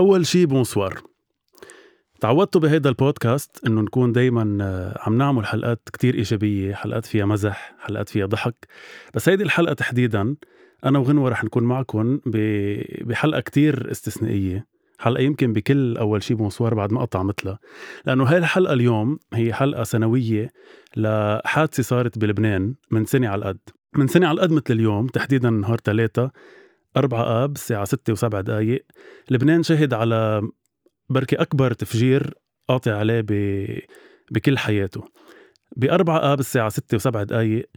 أول شي bonsoir. تعودتوا بهيدا البودكاست إنه نكون دايما آه، عم نعمل حلقات كتير إيجابية، حلقات فيها مزح، حلقات فيها ضحك، بس هيدي الحلقة تحديدا أنا وغنوة رح نكون معكم بحلقة كتير استثنائية، حلقة يمكن بكل أول شي bonsoir بعد ما قطع مثلها، لأنه هاي الحلقة اليوم هي حلقة سنوية لحادثة صارت بلبنان من سنة على القد، من سنة على القد مثل اليوم تحديدا نهار ثلاثة 4 آب الساعة 6 و7 دقايق. لبنان شهد على بركي أكبر تفجير قاطع عليه ب... بكل حياته. بأربعة آب الساعة 6 و7 دقايق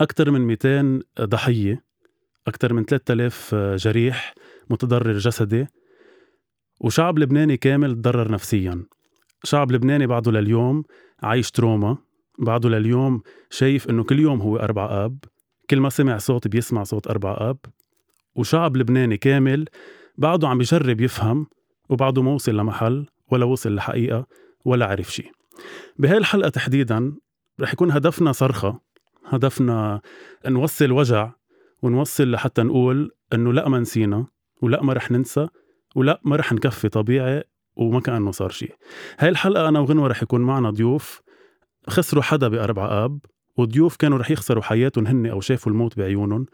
أكثر من 200 ضحية أكثر من 3000 جريح متضرر جسدي. وشعب لبناني كامل تضرر نفسيا. شعب لبناني بعده لليوم عايش تروما. بعده لليوم شايف إنه كل يوم هو أربعة آب. كل ما سمع صوت بيسمع صوت أربعة آب. وشعب لبناني كامل بعده عم بيجرب يفهم وبعده ما وصل لمحل ولا وصل لحقيقة ولا عرف شيء بهاي الحلقة تحديدا رح يكون هدفنا صرخة هدفنا نوصل وجع ونوصل لحتى نقول إنه لا ما نسينا ولا ما رح ننسى ولا ما رح نكفي طبيعي وما كأنه صار شيء هاي الحلقة أنا وغنوة رح يكون معنا ضيوف خسروا حدا بأربع آب وضيوف كانوا رح يخسروا حياتهم هن أو شافوا الموت بعيونهم.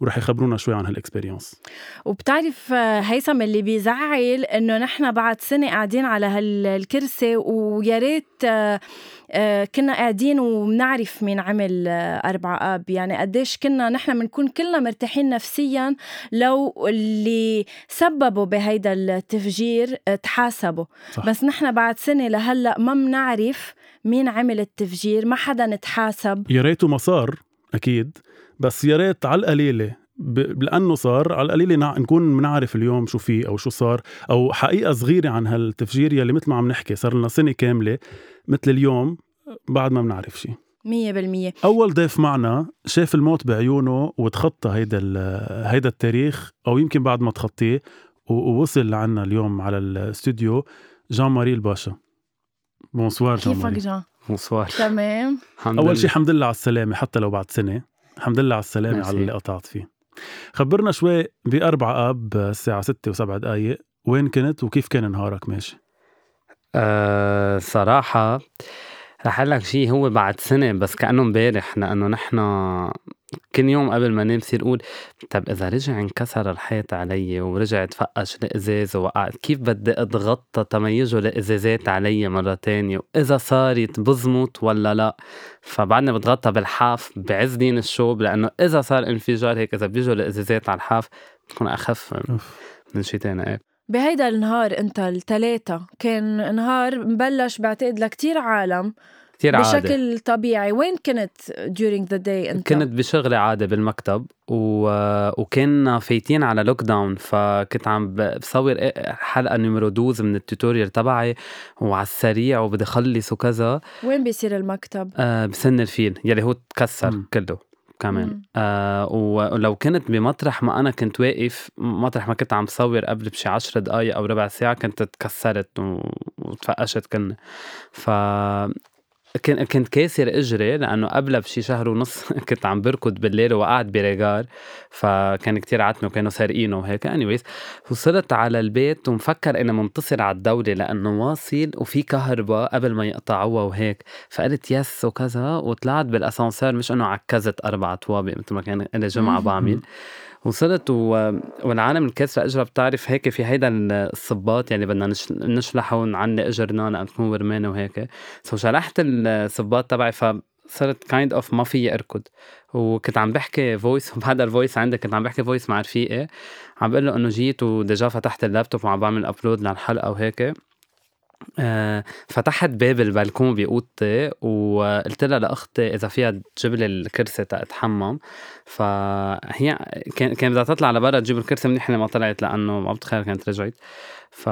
ورح يخبرونا شوي عن هالاكسبيرينس وبتعرف هيثم اللي بيزعل إنه نحن بعد سنة قاعدين على هالكرسي ويا ريت آه، كنا قاعدين وبنعرف مين عمل أربعة آب. يعني قديش كنا نحن بنكون كلنا مرتاحين نفسيا لو اللي سببوا بهيدا التفجير تحاسبوا. صح. بس نحن بعد سنة لهلأ ما بنعرف مين عمل التفجير ما حدا نتحاسب. يا ريته ما صار أكيد. بس يا ريت على القليلة ب... لأنه صار على القليلة نع... نكون بنعرف اليوم شو في أو شو صار أو حقيقة صغيرة عن هالتفجير يلي مثل ما عم نحكي صار لنا سنة كاملة مثل اليوم بعد ما بنعرف شيء مية بالمية. أول ضيف معنا شاف الموت بعيونه وتخطى هيدا هيدا التاريخ أو يمكن بعد ما تخطيه ووصل لعنا اليوم على الاستوديو جان ماري الباشا. bonsoir جان كيفك جان؟ bonsoir. تمام. أول شيء الحمد لله على السلامة حتى لو بعد سنة. الحمد لله على السلامة على اللي قطعت فيه. خبرنا شوي بأربعة آب الساعة ستة وسبع دقايق. وين كنت وكيف كان نهارك؟ ماشي؟ أه صراحة رح أقول لك شيء هو بعد سنة بس كأنه امبارح لأنه نحن كل يوم قبل ما نام بصير أقول طب إذا رجع انكسر الحيط علي ورجع تفقش الإزاز ووقعت كيف بدي أتغطى تميزه الازازات علي مرة تانية؟ وإذا صارت بزمط ولا لا؟ فبعدني بتغطى بالحاف بعز دين الشوب لأنه إذا صار انفجار هيك إذا بيجوا الإزازات على الحاف بتكون أخف من شيء تاني. إيه. بهيدا النهار أنت الثلاثة كان نهار مبلش بعتقد لكتير عالم كثير عادي بشكل طبيعي. وين كنت during the day انت؟ كنت بشغلي عادي بالمكتب و... وكنا فايتين على lockdown فكنت عم بصور حلقة numéro 12 من ال tutorial تبعي وعلى السريع وبدي اخلص وكذا. وين بيصير المكتب؟ آه بسن الفيل يلي هو تكسر م. كله كمان. آه ولو كنت بمطرح ما أنا كنت واقف مطرح ما كنت عم صور قبل بشي عشر دقايق أو ربع ساعة كنت تكسرت وتفقشت كنا ف كنت كاسر إجري لأنه قبلها بشي شهر ونص كنت عم بركض بالليل وقعت بريجار فكان كتير عتمة وكانوا سارقينه وهيك. اني وصلت على البيت ومفكر إني منتصر على الدولة لأنه واصل وفي كهرباء قبل ما يقطعوها وهيك. فقلت يس وكذا وطلعت بالأسانسير مش إنه عكزت أربع طوابق مثل ما كان لي جمعة بعمل. وصلت و... والعالم الكاسرة أجرى. بتعرف هيك في هيدا الصباط يعني بدنا نش... نشلحه ونعني أجرنا لأن تكون ورمانه وهيك. so شلحت الصباط تبعي ف صرت kind of ما فيي أركض. وكنت عم بحكي voice وبهذا ال voice عندي كنت عم بحكي voice مع رفيقي. عم بقول له إنه جيت و déjà فتحت اللابتوب وعم بعمل upload للحلقة وهيك. فتحت باب البلكون بأوضتي وقلت لها لأختي إذا فيها تجيب لي الكرسي تتحمم فهي كان كان بدها تطلع لبرا تجيب الكرسي منيح ما طلعت لأنه ما بتخيل كانت رجعت. ف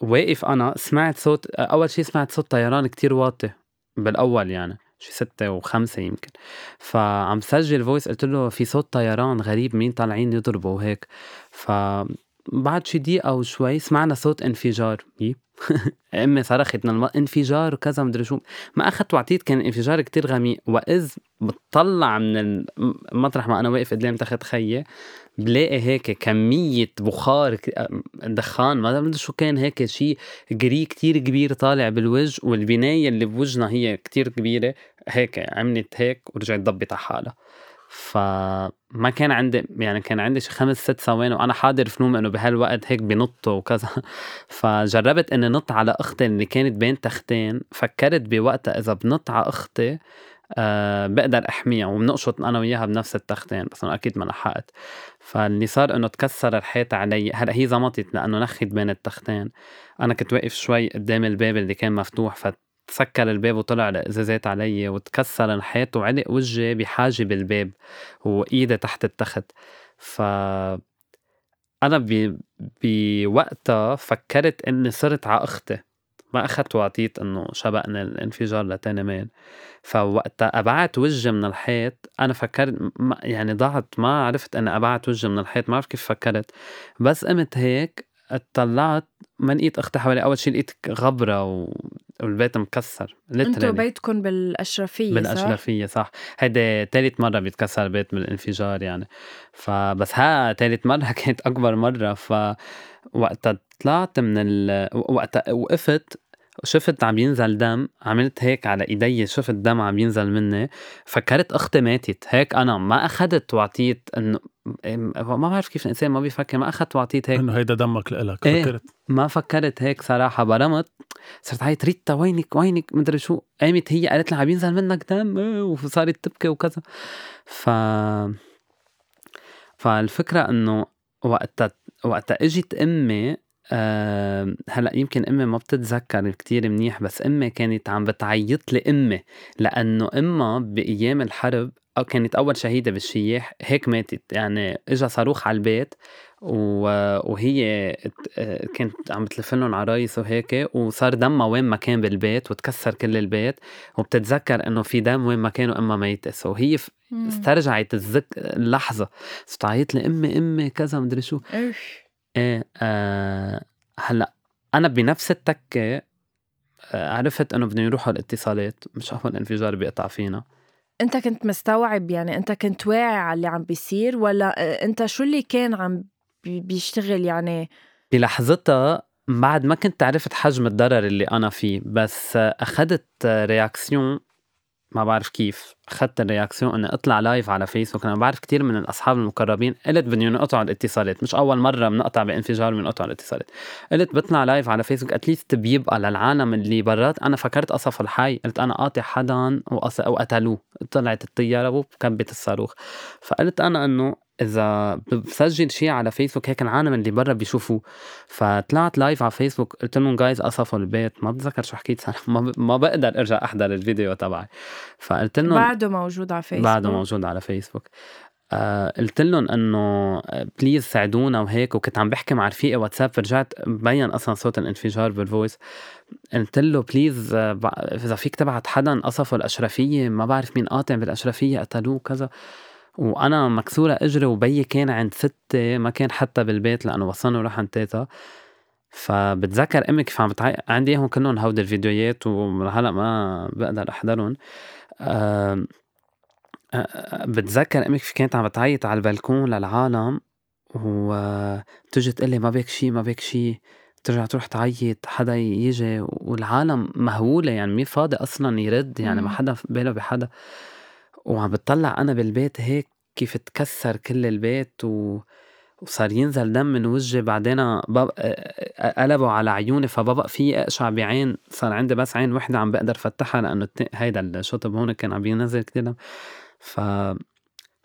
واقف أنا سمعت صوت أول شيء سمعت صوت طيران كتير واطي بالأول يعني شي ستة وخمسة يمكن. فعم سجل فويس قلت له في صوت طيران غريب مين طالعين يضربوا وهيك ف بعد شي دقيقة أو شوي سمعنا صوت انفجار. أمي صرخت انفجار وكذا مدري شو. ما أخذت وعطيت كان انفجار كتير غميق. وإذ بتطلع من المطرح ما أنا واقف قدام تحت خيي بلاقي هيك كمية بخار دخان ما بدي شو كان هيك شيء جري كتير كبير طالع بالوجه. والبناية اللي بوجهنا هي كتير كبيرة هيك عملت هيك ورجعت ضبت على حالها. فما كان عندي يعني كان عندي شي خمس ست ثواني وأنا حاضر فنوم إنه بهالوقت هيك بنطوا وكذا. فجربت إني نط على أختي اللي كانت بين تختين فكرت بوقتها إذا بنط على أختي أه بقدر أحميها وبنقشط أنا وياها بنفس التختين بس أنا أكيد ما لحقت. فاللي صار إنه تكسر الحيط علي هلا هي زمطت لأنه نخت بين التختين. أنا كنت واقف شوي قدام الباب اللي كان مفتوح سكر الباب وطلع الإزازات علي وتكسر الحيط وعلق وجهي بحاجب الباب وإيدي تحت التخت. ف أنا بوقتها فكرت إني صرت على أختي. ما أخذت وعطيت إنه شبقنا الانفجار لتاني مال فوقتها أبعت وجهي من الحيط. أنا فكرت يعني ضعت ما عرفت إني أبعت وجهي من الحيط ما بعرف كيف فكرت. بس قمت هيك اطلعت ما لقيت أختي حوالي أول شيء لقيت غبرة و... والبيت مكسر أنتوا بيتكم بالأشرفية بالأشرفية صح, صح. هيدي ثالث مرة بيتكسر البيت من الانفجار يعني. فبس ها ثالث مرة كانت أكبر مرة. فوقتها طلعت من ال... وقتها وقفت شفت عم ينزل دم عملت هيك على إيدي شفت دم عم ينزل مني فكرت أختي ماتت. هيك أنا ما اخذت وعطيت إنه ما بعرف كيف الإنسان ما بيفكر ما اخذت وعطيت هيك. إنه هيدا دمك لإلك إيه فكرت. ما فكرت هيك صراحة برمت. صرت عيط ريتا وينك وينك؟ مدري شو. قامت هي قالت لي عم ينزل منك دم إيه، وصارت تبكي وكذا. ف فالفكرة إنه وقتها وقتها إجت أمي أه هلأ يمكن أمي ما بتتذكر كتير منيح بس أمي كانت عم بتعيط لي أمي لأنه أمها بأيام الحرب أو كانت أول شهيدة بالشياح هيك ماتت. يعني اجى صاروخ على البيت وهي كانت عم بتلف لهم عرايس وهيك وصار دمها وين ما كان بالبيت وتكسر كل البيت وبتتذكر إنه في دم وين ما كان وأمها ميتة. سو هي استرجعت الذك اللحظة. تعيط لي أمي أمي كذا مدري شو. إيه آه هلأ أنا بنفس التكه آه عرفت إنه بدهم يروحوا الاتصالات مش اول انفجار بيقطع فينا. أنت كنت مستوعب يعني أنت كنت واعي على اللي عم بيصير ولا آه، أنت شو اللي كان عم بيشتغل يعني؟ بلحظتها بعد ما كنت عرفت حجم الضرر اللي أنا فيه بس أخذت réaction ما بعرف كيف أخذت ال réaction إني أطلع live على فيسبوك أنا بعرف كثير من الأصحاب المقربين قلت بدهم ينقطعوا الاتصالات. مش أول مرة بنقطع بانفجار بنقطع الاتصالات. قلت بطلع live على فيسبوك at least بيبقى للعالم اللي برات. أنا فكرت قصف الحي. قلت أنا قاطع حدا وقتلوه. طلعت الطيارة وكبت الصاروخ. فقلت أنا إنه إذا بسجل شيء على فيسبوك هيك العالم اللي برا بيشوفوه. فطلعت live على فيسبوك قلت لهم جايز قصفوا البيت. ما بتذكر شو حكيت صراحة ما, ما بقدر أرجع أحضر الفيديو تبعي. فقلت لهم بعده موجود على فيسبوك بعده موجود على فيسبوك آه قلت لهم إنه please ساعدونا وهيك وكنت عم بحكي مع رفيقي واتساب فرجعت مبين أصلا صوت الانفجار بال voice قلت له please آه إذا فيك تبعت حدا قصفوا الأشرفية. ما بعرف مين قاطع بالأشرفية قتلوه كذا. وأنا مكسورة أجري وبيي كان عند ستي ما كان حتى بالبيت لأنه وصلنا وراح عند تيتا. فبتذكر امي كيف عم بتعي... عندي إياهم كلهم هودي الفيديوهات وهلأ ما بقدر أحضرهم. أه... بتذكر امي كيف كانت عم بتعيط على البلكون للعالم وبتجي تقول لي ما بك شيء ما بك شيء ترجع تروح تعيط حدا يجي والعالم مهولة يعني مين فاضي أصلا يرد يعني ما حدا باله بحدا. وعم بتطلع أنا بالبيت هيك كيف تكسر كل البيت و... وصار ينزل دم من وجهي. بعدين بب... قلبوا على عيوني فببقى في اقشع بعين. صار عندي بس عين وحدة عم بقدر فتحها لأنه هيدا الشطب هون كان عم ينزل كثير دم. ف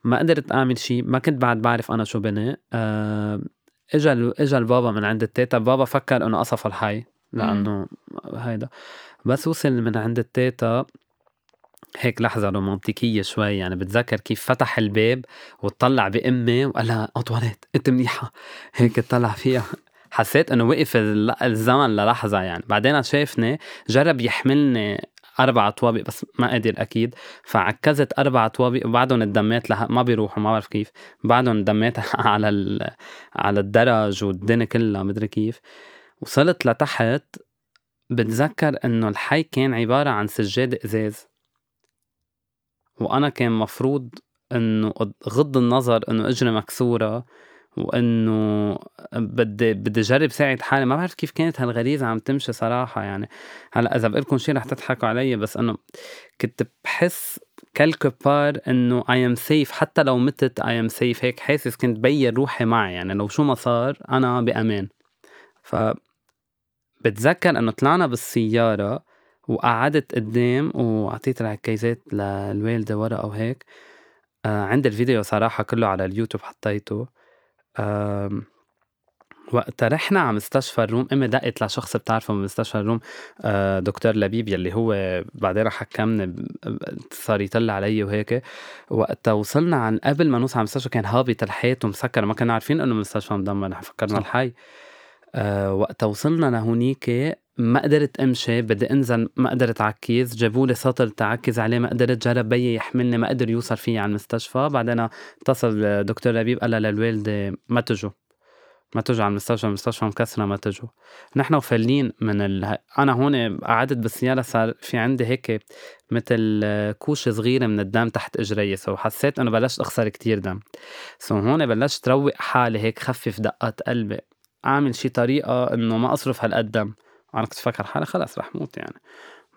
ما قدرت أعمل شيء ما كنت بعد بعرف أنا شو بني. أه... اجى اجى البابا من عند التيتا. بابا فكر إنه قصف الحي لأنه هيدا. بس وصل من عند التيتا. هيك لحظة رومانتيكية شوي يعني بتذكر كيف فتح الباب وطلع بأمي وقال لها أطولت أنت منيحة. هيك طلع فيها. حسيت إنه وقف الزمن للحظة يعني. بعدين شافني جرب يحملني أربع طوابق بس ما قدر أكيد. فعكزت أربع طوابق وبعدهم اندميت لها ما بيروحوا ما بعرف كيف. بعدهم اندميت على ال... على الدرج والدنيا كلها مدري كيف. وصلت لتحت بتذكر إنه الحي كان عبارة عن سجادة إزاز. وأنا كان مفروض إنه غض النظر إنه إجري مكسورة وإنه بدي بدي أجرب ساعد حالي. ما بعرف كيف كانت هالغريزة عم تمشي صراحة يعني. هلأ إذا بقول لكم شيء رح تضحكوا علي بس إنه كنت بحس quelque part إنه I am safe حتى لو متت I am safe هيك حاسس كنت بين روحي معي. يعني لو شو ما صار أنا بأمان. ف بتذكر إنه طلعنا بالسيارة وقعدت قدام واعطيت العكيزات للوالدة ورا أو هيك آه عندي الفيديو صراحة كله على اليوتيوب حطيته. آه وقتها رحنا على مستشفى الروم امي دقت لشخص بتعرفه من مستشفى الروم آه دكتور لبيب يلي هو بعدين حكمني صار يطلع علي وهيك. وقتها وصلنا عن قبل ما نوصل على المستشفى كان هابط الحيط ومسكر ما كنا عارفين إنه مستشفى مدمر فكرنا الحي. آه وقتها وصلنا لهونيك ما قدرت امشي بدي انزل ما قدرت عكيز. جابوا لي سطل تعكز عليه ما قدرت جرب بيي يحملني ما قدر يوصل فيي على المستشفى. بعدين اتصل دكتور لبيب قال للوالدة ما تجوا. ما تجوا على المستشفى المستشفى مكسرة ما تجوا. نحن وفلين من ال... أنا هون قعدت بالسيارة صار في عندي هيك مثل كوشة صغيرة من الدم تحت إجري. سو حسيت إنه بلشت أخسر كتير دم. سو هون بلشت روق حالي هيك خفف دقات قلبي. أعمل شي طريقة إنه ما أصرف هالقد دم. أنا كنت فكر حالي خلص رح موت يعني.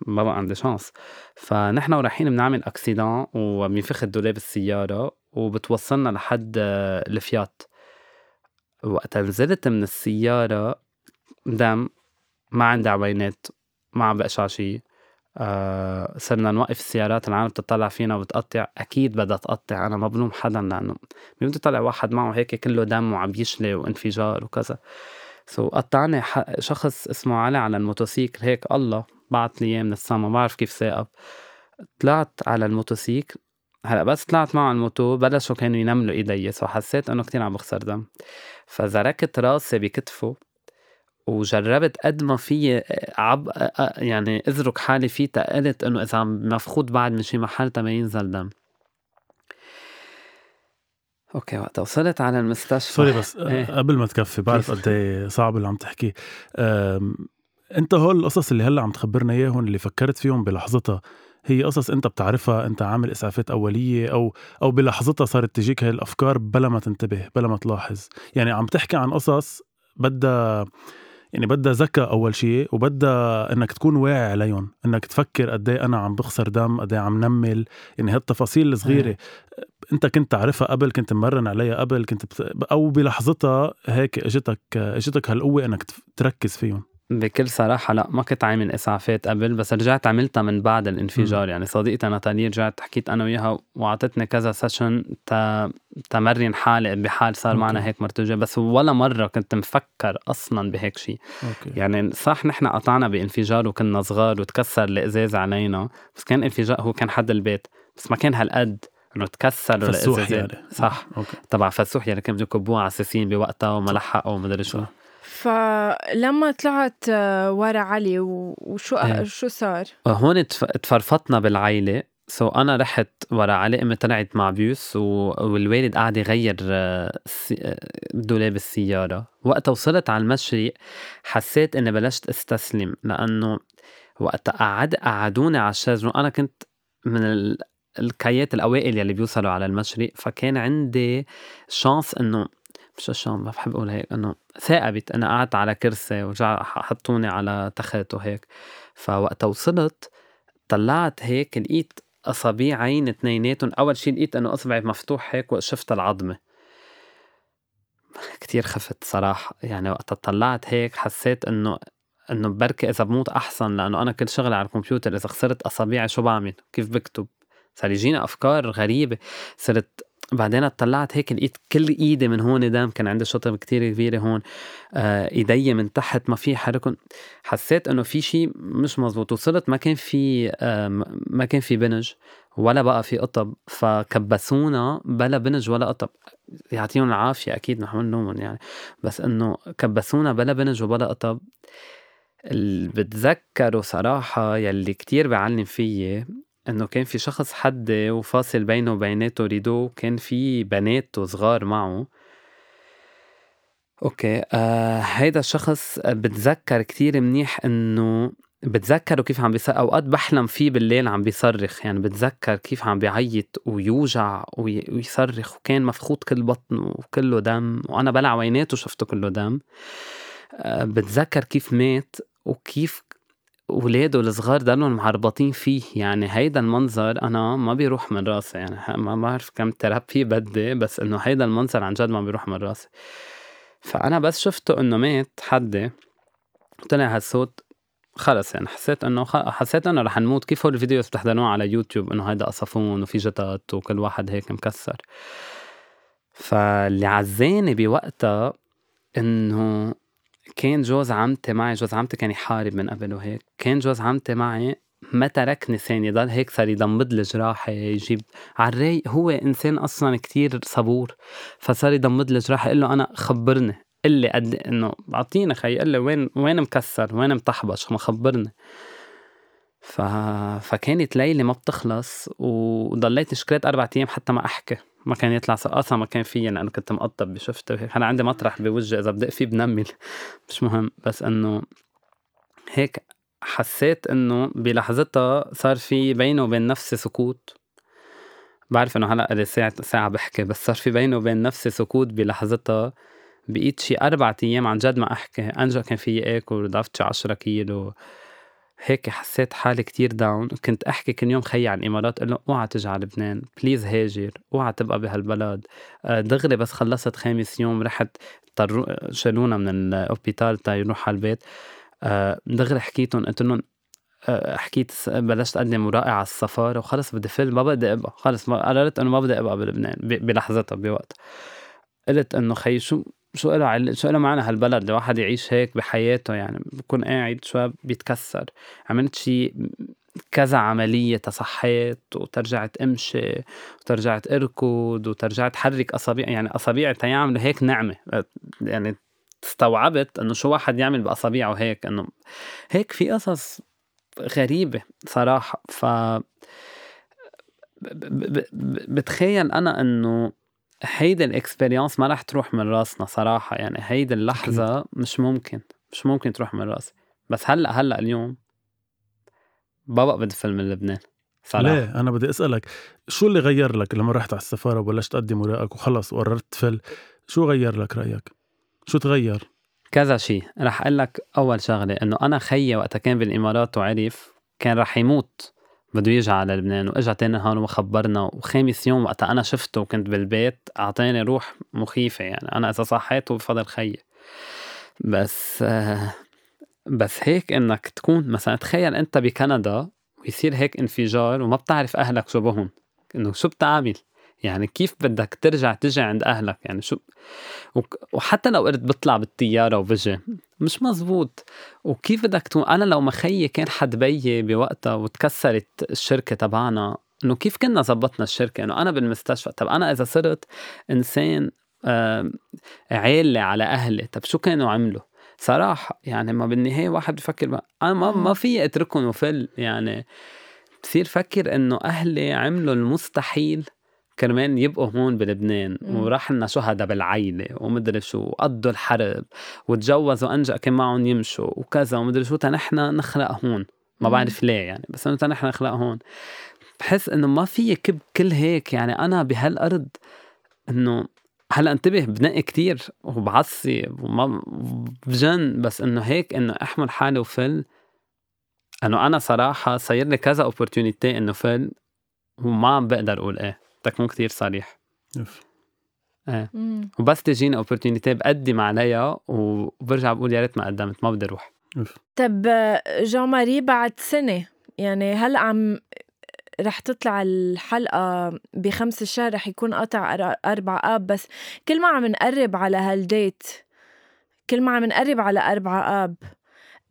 ما بقى عندي شانس. فنحن ورايحين بنعمل أكسيدان وبينفخ دولاب السيارة وبتوصلنا لحد الفيات. وقت نزلت من السيارة دم ما عندي عوينات ما عم بقشع شي آه صرنا نوقف السيارات العالم بتطلع فينا وبتقطع. أكيد بدها تقطع أنا ما بلوم حدا لأنه بدي طلع واحد معه هيك كله دم وعم يشلي وانفجار وكذا. so, قطعني شخص اسمه علي على الموتوسيكل. هيك الله بعت لي إياه من السما. ما بعرف كيف ثاقب. طلعت على الموتوسيكل. هلأ بس طلعت معه على الموتو. بلشوا كانوا ينملوا إيدي. so حسيت إنه كتير عم بخسر دم. فزركت راسي بكتفه وجربت قد ما في عب يعني ازرك حالي فيه تقلت إنه إذا عم بعد من شي محل ما ينزل دم. okay وقت وصلت على المستشفى. sorry بس إيه؟ قبل ما تكفي بعرف قد إيه صعب اللي عم تحكيه. أنت هول القصص اللي هلأ عم تخبرنا إياهم اللي فكرت فيهم بلحظتها هي قصص أنت بتعرفها أنت عامل إسعافات أولية أو أو بلحظتها صارت تجيك هاي الأفكار بلا ما تنتبه بلا ما تلاحظ. يعني عم تحكي عن قصص بدها يعني بدها ذكاء أول شيء وبدها إنك تكون واعي عليهم إنك تفكر قد إيه أنا عم بخسر دم قد إيه عم نمل. يعني هالتفاصيل الصغيرة انت كنت تعرفها قبل كنت مرن عليها قبل كنت بت... أو بلحظتها هيك إجتك إجتك هالقوة إنك تركز فيهم. بكل صراحة لا ما كنت عامل إسعافات قبل بس رجعت عملتها من بعد الانفجار. م. يعني صديقتي ناتالي رجعت حكيت أنا وياها وعطتني كذا session تا تمرن حالي بحال صار okay. معنا هيك مرتجة بس ولا مرة كنت مفكر أصلا بهيك شيء يعني صح نحن قطعنا بانفجار وكنا صغار وتكسر الإزاز علينا بس كان انفجار هو كان حد البيت بس ما كان هالقد. إنه تكسر فسوح يعني. صح. okay. تبع فسوح يعني كان بده يكبوه على السيسين بوقتها وما لحقوا ومدري شو. فلما طلعت آه، ورا علي وشو إيه. شو صار؟ هون تفرفطنا بالعائله so أنا رحت ورا علي أمي طلعت مع بيوس والوالد قاعد يغير آه، آه، دولاب السياره وقتها وصلت على المشرق حسيت إني بلشت أستسلم لأنه وقتها قعد قعدوني على الشجره وأنا كنت من الكايات الأوائل يلي بيوصلوا على المشرق فكان عندي شانس انه مش الشام ما بحب أقول هيك إنه ثاقبت أنا قعدت على كرسي ورجع حطوني على تخت وهيك. فوقتها وصلت طلعت هيك لقيت اصابيع عين اثنيناتهم. أول شيء لقيت إنه أصبعي مفتوح هيك وشفت العظمة. كتير خفت صراحة. يعني وقت طلعت هيك حسيت انه إنه بركي إذا بموت أحسن لأنه أنا كل شغلي على الكمبيوتر. إذا خسرت اصابيعي شو بعمل؟ كيف بكتب؟ صار يجينا أفكار غريبة. صرت بعدين اطلعت هيك لقيت كل إيدي من هون دم كان عندي شطب كتير كبيرة هون آه إيدي من تحت ما في حركن. حسيت إنه في شيء مش مزبوط وصلت ما كان في آه ما كان في بنج ولا بقى في قطب فكبسونا بلا بنج ولا قطب. يعطيهم العافية أكيد نحن نومن يعني بس إنه كبسونا بلا بنج وبلا قطب. اللي بتذكره صراحة يلي كتير بعلم فيي إنه كان في شخص حدي وفاصل بينه وبيناته rideau كان في بنات صغار معه. okay آه هيدا الشخص بتذكر كتير منيح إنه بتذكره كيف عم بيصرخ أوقات بحلم فيه بالليل عم بيصرخ يعني بتذكر كيف عم بيعيط ويوجع ويصرخ وكان مفخوط كل بطنه وكله دم وأنا بلع عيناته شفته كله دم. آه، بتذكر كيف مات وكيف ولاده الصغار ضلهم معربطين فيه. يعني هيدا المنظر أنا ما بيروح من راسي. يعني ما بعرف كم therapy بدي بس إنه هيدا المنظر عن جد ما بيروح من راسي. فأنا بس شفته إنه مات حدي طلع هالصوت خلص يعني حسيت إنه خ... حسيت إنه رح نموت. كيف هول ال videos بتحضروها على يوتيوب إنه هيدا قصفون وفي جتت وكل واحد هيك مكسر. فاللي عزاني بوقتها إنه كان جوز عمتي معي جوز عمتي كان يحارب من قبل وهيك. كان جوز عمتي معي ما تركني ثانية ضل هيك صار يضمد لي جراحي يجيب على الرايق. هو إنسان أصلا كتير صبور فصار يضمد لي جراحي يقول له أنا خبرني. قل لي قد إنه أعطيني خي قل لي وين وين مكسر؟ وين مطحبش؟ ما خبرني. ف... فكانت ليلة ما بتخلص وضليت شكرت أربع أيام حتى ما أحكي. ما كان يطلع أصلا ما كان في لأنه كنت مقطب بشفته أنا عندي مطرح بوجهي إذا بدق فيه بنمل مش مهم. بس إنه هيك حسيت إنه بلحظتها صار في بينه وبين نفسي سكوت. بعرف إنه هلأ لي ساعة ساعة بحكي بس صار في بينه وبين نفسي سكوت بلحظتها. بقيت شي أربعة أيام عن جد ما أحكي. أنجا كان في آكل ضفت شي 10 كيلو. هيك حسيت حالي كتير down كنت أحكي كل يوم خيي عن الامارات أقول له اوعى تجي على لبنان please هاجر اوعى تبقى بهالبلد. آه، دغري بس خلصت خامس يوم رحت شالونا من ال hôpital تا يروح على البيت. آه، دغري حكيتهم قلت لهم آه، حكيت بلشت أقدم ورائع على السفارة وخلص بدي فل ما بدي أبقى خلص قررت إنه ما بدي أبقى بلبنان بلحظتها بوقت. قلت إنه خي شو؟ شو له عل... شو له معنى هالبلد الواحد يعيش هيك بحياته يعني بكون قاعد شوي بيتكسر؟ عملت شي كذا عملية تصحيت وترجعت امشي وترجعت اركض وترجعت حرك أصابع يعني اصابيعي تيعملوا هيك نعمة يعني استوعبت إنه شو واحد يعمل باصابيعه هيك إنه هيك في قصص غريبة صراحة. ف بتخيل أنا إنه هيدي الإكسبيرينس ما رح تروح من راسنا صراحة يعني هيدي اللحظة مش ممكن مش ممكن تروح من راسي. بس هلأ هلأ اليوم بابا بدي فيلم من لبنان صراحة. ليه؟ أنا بدي أسألك شو اللي غير لك لما رحت على السفارة وبلشت تقدم ورقك وخلص وقررت فل شو غير لك رأيك؟ شو تغير؟ كذا شيء رح أقول لك أول شغلة إنه أنا خيي وقتها كان بالإمارات وعرف كان رح يموت. بده يجي على لبنان. وإجا تاني نهار وخبرنا وخامس يوم وقتها أنا شفته وكنت بالبيت أعطاني روح مخيفة يعني. أنا إذا صحيت بفضل خيي. بس بس هيك إنك تكون مثلا تخيل أنت بكندا ويصير هيك انفجار وما بتعرف أهلك شو بهم إنه شو بتعمل؟ يعني كيف بدك ترجع تجي عند أهلك؟ يعني شو؟ وحتى لو قلت بطلع بالطيارة وبجي. مش مزبوط وكيف بدك تكون أنا لو مخيي كان حد بيي بوقتها وتكسرت الشركة تبعنا إنه كيف كنا زبطنا الشركة؟ إنه أنا بالمستشفى. طب أنا إذا صرت إنسان عيلة على أهلي طب شو كانوا عملوا؟ صراحة يعني ما بالنهاية واحد بفكر أنا ما, ما في اتركهم وفل يعني بصير فكر إنه أهلي عملوا المستحيل كرمال يبقوا هون بلبنان وراح لنا شهداء بالعيلة ومدري شو وقضوا الحرب وتجوزوا أنجأ كان معهم يمشوا وكذا ومدري شو تنحن نخلق هون. ما بعرف ليه يعني بس إنه تنحن نخلق هون. بحس إنه ما في كب كل هيك يعني أنا بهالأرض إنه هلأ انتبه بنقي كتير وبعصب وما بجن بس إنه هيك إنه أحمل حالي وفل. إنه أنا صراحة صاير لي كذا opportunity إنه فل وما عم بقدر أقول إيه. بدك تكون كثير صريح إيه وبس تجيني opportunity بقدم عليها وبرجع بقول يا ريت ما قدمت ما بدي أروح. طب جان ماري بعد سنة يعني هلا عم رح تطلع الحلقة بخمس الشهر رح يكون قطع أربع آب بس كل ما عم نقرب على هالديت كل ما عم نقرب على أربعة آب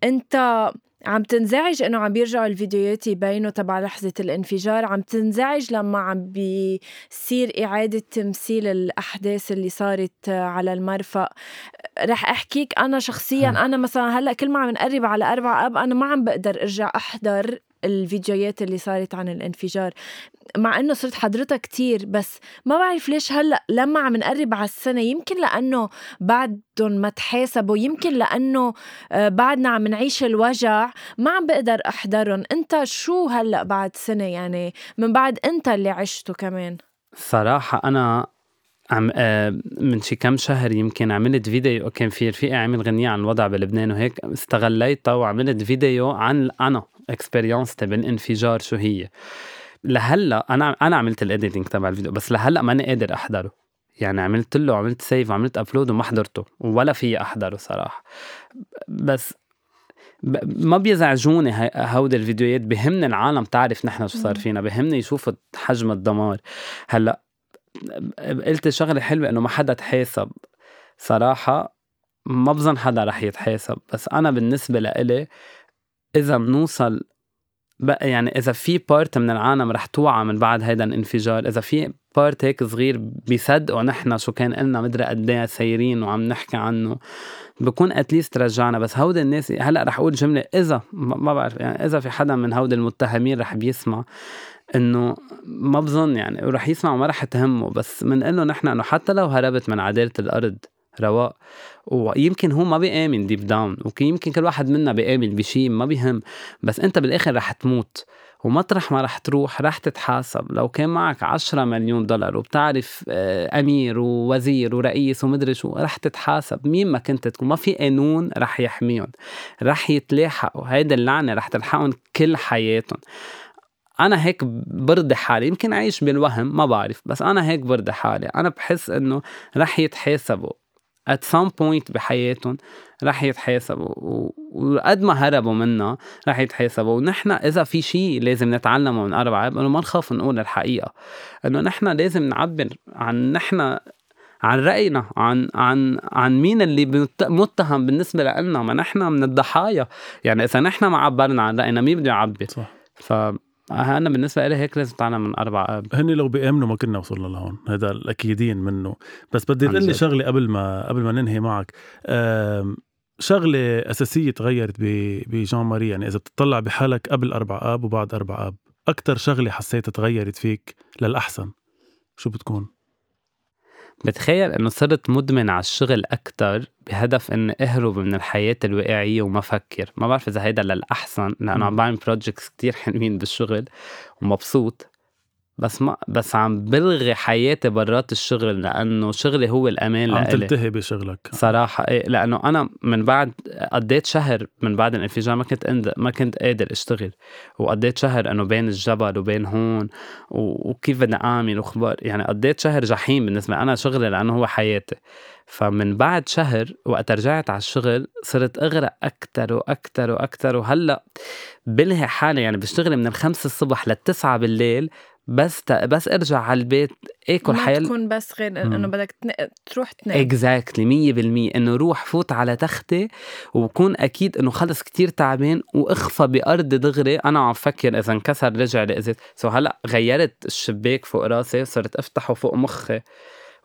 أنت عم تنزعج إنه عم بيرجعوا الفيديوهات يبينوا تبع لحظة الانفجار. عم تنزعج لما عم بيصير إعادة تمثيل الأحداث اللي صارت على المرفأ. رح أحكيك أنا شخصيا أنا مثلا هلأ كل ما عم نقرب على أربع أب أنا ما عم بقدر أرجع أحضر الفيديوهات اللي صارت عن الانفجار. مع إنه صرت حضرتها كتير بس ما بعرف ليش هلأ لما عم نقرب على السنة يمكن لأنه بعدهم ما تحاسبوا يمكن لأنه آه، بعدنا عم نعيش الوجع. ما عم بقدر أحضرهم. أنت شو هلأ بعد سنة؟ يعني من بعد أنت اللي عشته كمان. صراحة أنا عم آه، من شي كم شهر يمكن عملت فيديو كان في رفيقي عمل غنية عن الوضع بلبنان وهيك استغليتها وعملت فيديو عن أنا. experience بالانفجار شو هي. لهلأ أنا أنا عملت ال editing تبع الفيديو بس لهلأ ماني قادر أحضره. يعني عملت له عملت save وعملت upload وما حضرته ولا في أحضره صراحة. بس ما بيزعجوني هودي الفيديوهات بهمني العالم تعرف نحن شو صار فينا بهمني يشوفوا حجم الدمار. هلأ قلت شغلة حلوة إنه ما حدا تحاسب. صراحة ما بظن حدا رح يتحاسب بس أنا بالنسبة لإلي إذا بنوصل بقى يعني إذا في part من العالم رح توعى من بعد هيدا الانفجار إذا في part هيك صغير بيصدقوا نحن شو كان قلنا مدري قد إيه سايرين وعم نحكي عنه بكون at least رجعنا. بس هودي الناس هلأ رح أقول جملة إذا ما بعرف يعني إذا في حدا من هودي المتهمين رح بيسمع إنه ما بظن يعني ورح يسمع وما رح تهمه. بس بنقول له نحن إنه حتى لو هربت من عدالة الأرض رواق ويمكن هو ما بيآمن deep down ويمكن كل واحد منا بيآمن بشيء ما بيهم بس أنت بالآخر رح تموت. ومطرح ما رح تروح رح تتحاسب. لو كان معك عشرة مليون دولار وبتعرف آه، أمير ووزير ورئيس ومدري شو رح تتحاسب. مين ما كنت تكون ما في قانون رح يحميهم. رح يتلاحقوا. هيدا اللعنة رح تلحقهم كل حياتهم. أنا هيك برضي حالي. يمكن أعيش بالوهم ما بعرف بس أنا هيك برضي حالي. أنا بحس إنه رح يتحاسبوا. At some point بحياتهم رح يتحاسبوا وقد ما هربوا منا رح يتحاسبوا. ونحن إذا في شيء لازم نتعلمه من أربعة إنه ما نخاف نقول الحقيقة. إنه نحن لازم نعبر عن نحن عن رأينا عن عن عن مين اللي متهم بالنسبة لنا. ما نحن من الضحايا. يعني إذا نحن ما عبرنا عن رأينا مين بده يعبر؟ صح. ف أنا بالنسبة لي هيك لازم تعلم من أربع آب. هن لو بيأمنوا ما كنا وصلنا لهون هذا الأكيدين منه. بس بدي تقول لي شغلة قبل ما قبل ما ننهي معك. شغلة أساسية تغيرت بجان ماري يعني إذا بتطلع بحالك قبل أربع آب وبعد أربع آب أكثر شغلة حسيتها تغيرت فيك للأحسن شو بتكون؟ بتخيل إنه صرت مدمن على الشغل أكثر بهدف اني أهرب من الحياة الواقعية وما أفكر. ما بعرف إذا هيدا للأحسن لأنه عم بعمل projects كتير حلوين بالشغل ومبسوط. بس ما بس عم بلغي حياتي برات الشغل لأنه شغلي هو الأمان عم تلتهي بشغلك. صراحة إيه لأنه أنا من بعد قضيت شهر من بعد الانفجار ما كنت ما كنت قادر أشتغل وقضيت شهر إنه بين الجبل وبين هون وكيف بدي أعمل وخبار. يعني قضيت شهر جحيم بالنسبة أنا شغلي لأنه هو حياتي. فمن بعد شهر وقت رجعت على الشغل صرت أغرق أكثر وأكثر وأكثر وهلأ بلهي حالي يعني بشتغل من الخمسة الصبح للتسعة بالليل بس بس ارجع على البيت آكل ما حيل. تكون بس غير إنه بدك تن... تروح تنام. exactly 100% إنه روح فوت على تختي وبكون أكيد إنه خلص كتير تعبان وأغفى بأرض دغري. أنا عم فكر إذا انكسر رجع ازيت so هلأ غيرت الشباك فوق راسي صرت أفتحه فوق مخي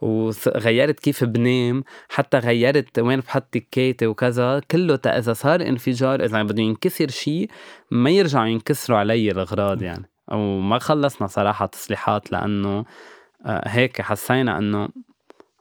وغيرت كيف بنام. حتى غيرت وين بحط تكيتي وكذا. كله تا إذا صار انفجار إذا بده ينكسر شيء ما يرجعوا ينكسروا علي الأغراض يعني. وما خلصنا صراحة تصليحات لأنه آه، هيك حسينا أنه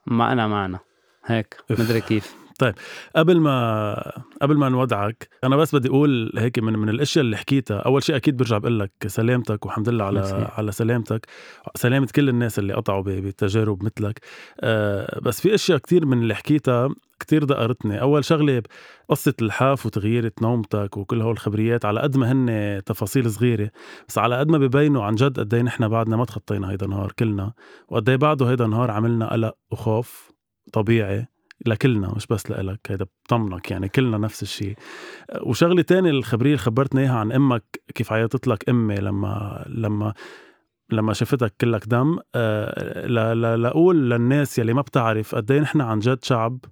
ما أنا معنا هيك مدري كيف. طيب قبل ما قبل ما نودعك أنا بس بدي أقول هيك من من الأشياء اللي حكيتها أول شيء أكيد برجع بقول لك سلامتك والحمد لله على مكسي. على سلامتك سلامة كل الناس اللي قطعوا بتجارب مثلك. أه بس في أشياء كتير من اللي حكيتها كتير دقرتني. أول شغلة قصة الحاف وتغيير نومتك وكل هول الخبريات على قد ما هن تفاصيل صغيرة بس على قد ما ببينوا عن جد قد إيه نحن بعدنا ما تخطينا هيدا النهار كلنا وقد إيه بعده هيدا النهار عملنا قلق وخوف طبيعي. لكلنا مش بس لإلك هيدا بطمنك يعني كلنا نفس الشيء. وشغلة تانية الخبرية اللي خبرتني إياها عن أمك كيف عيطت لك أمي لما لما لما شفتك كلك دم أه لأقول للناس يلي ما بتعرف قد إيه نحن عن جد شعب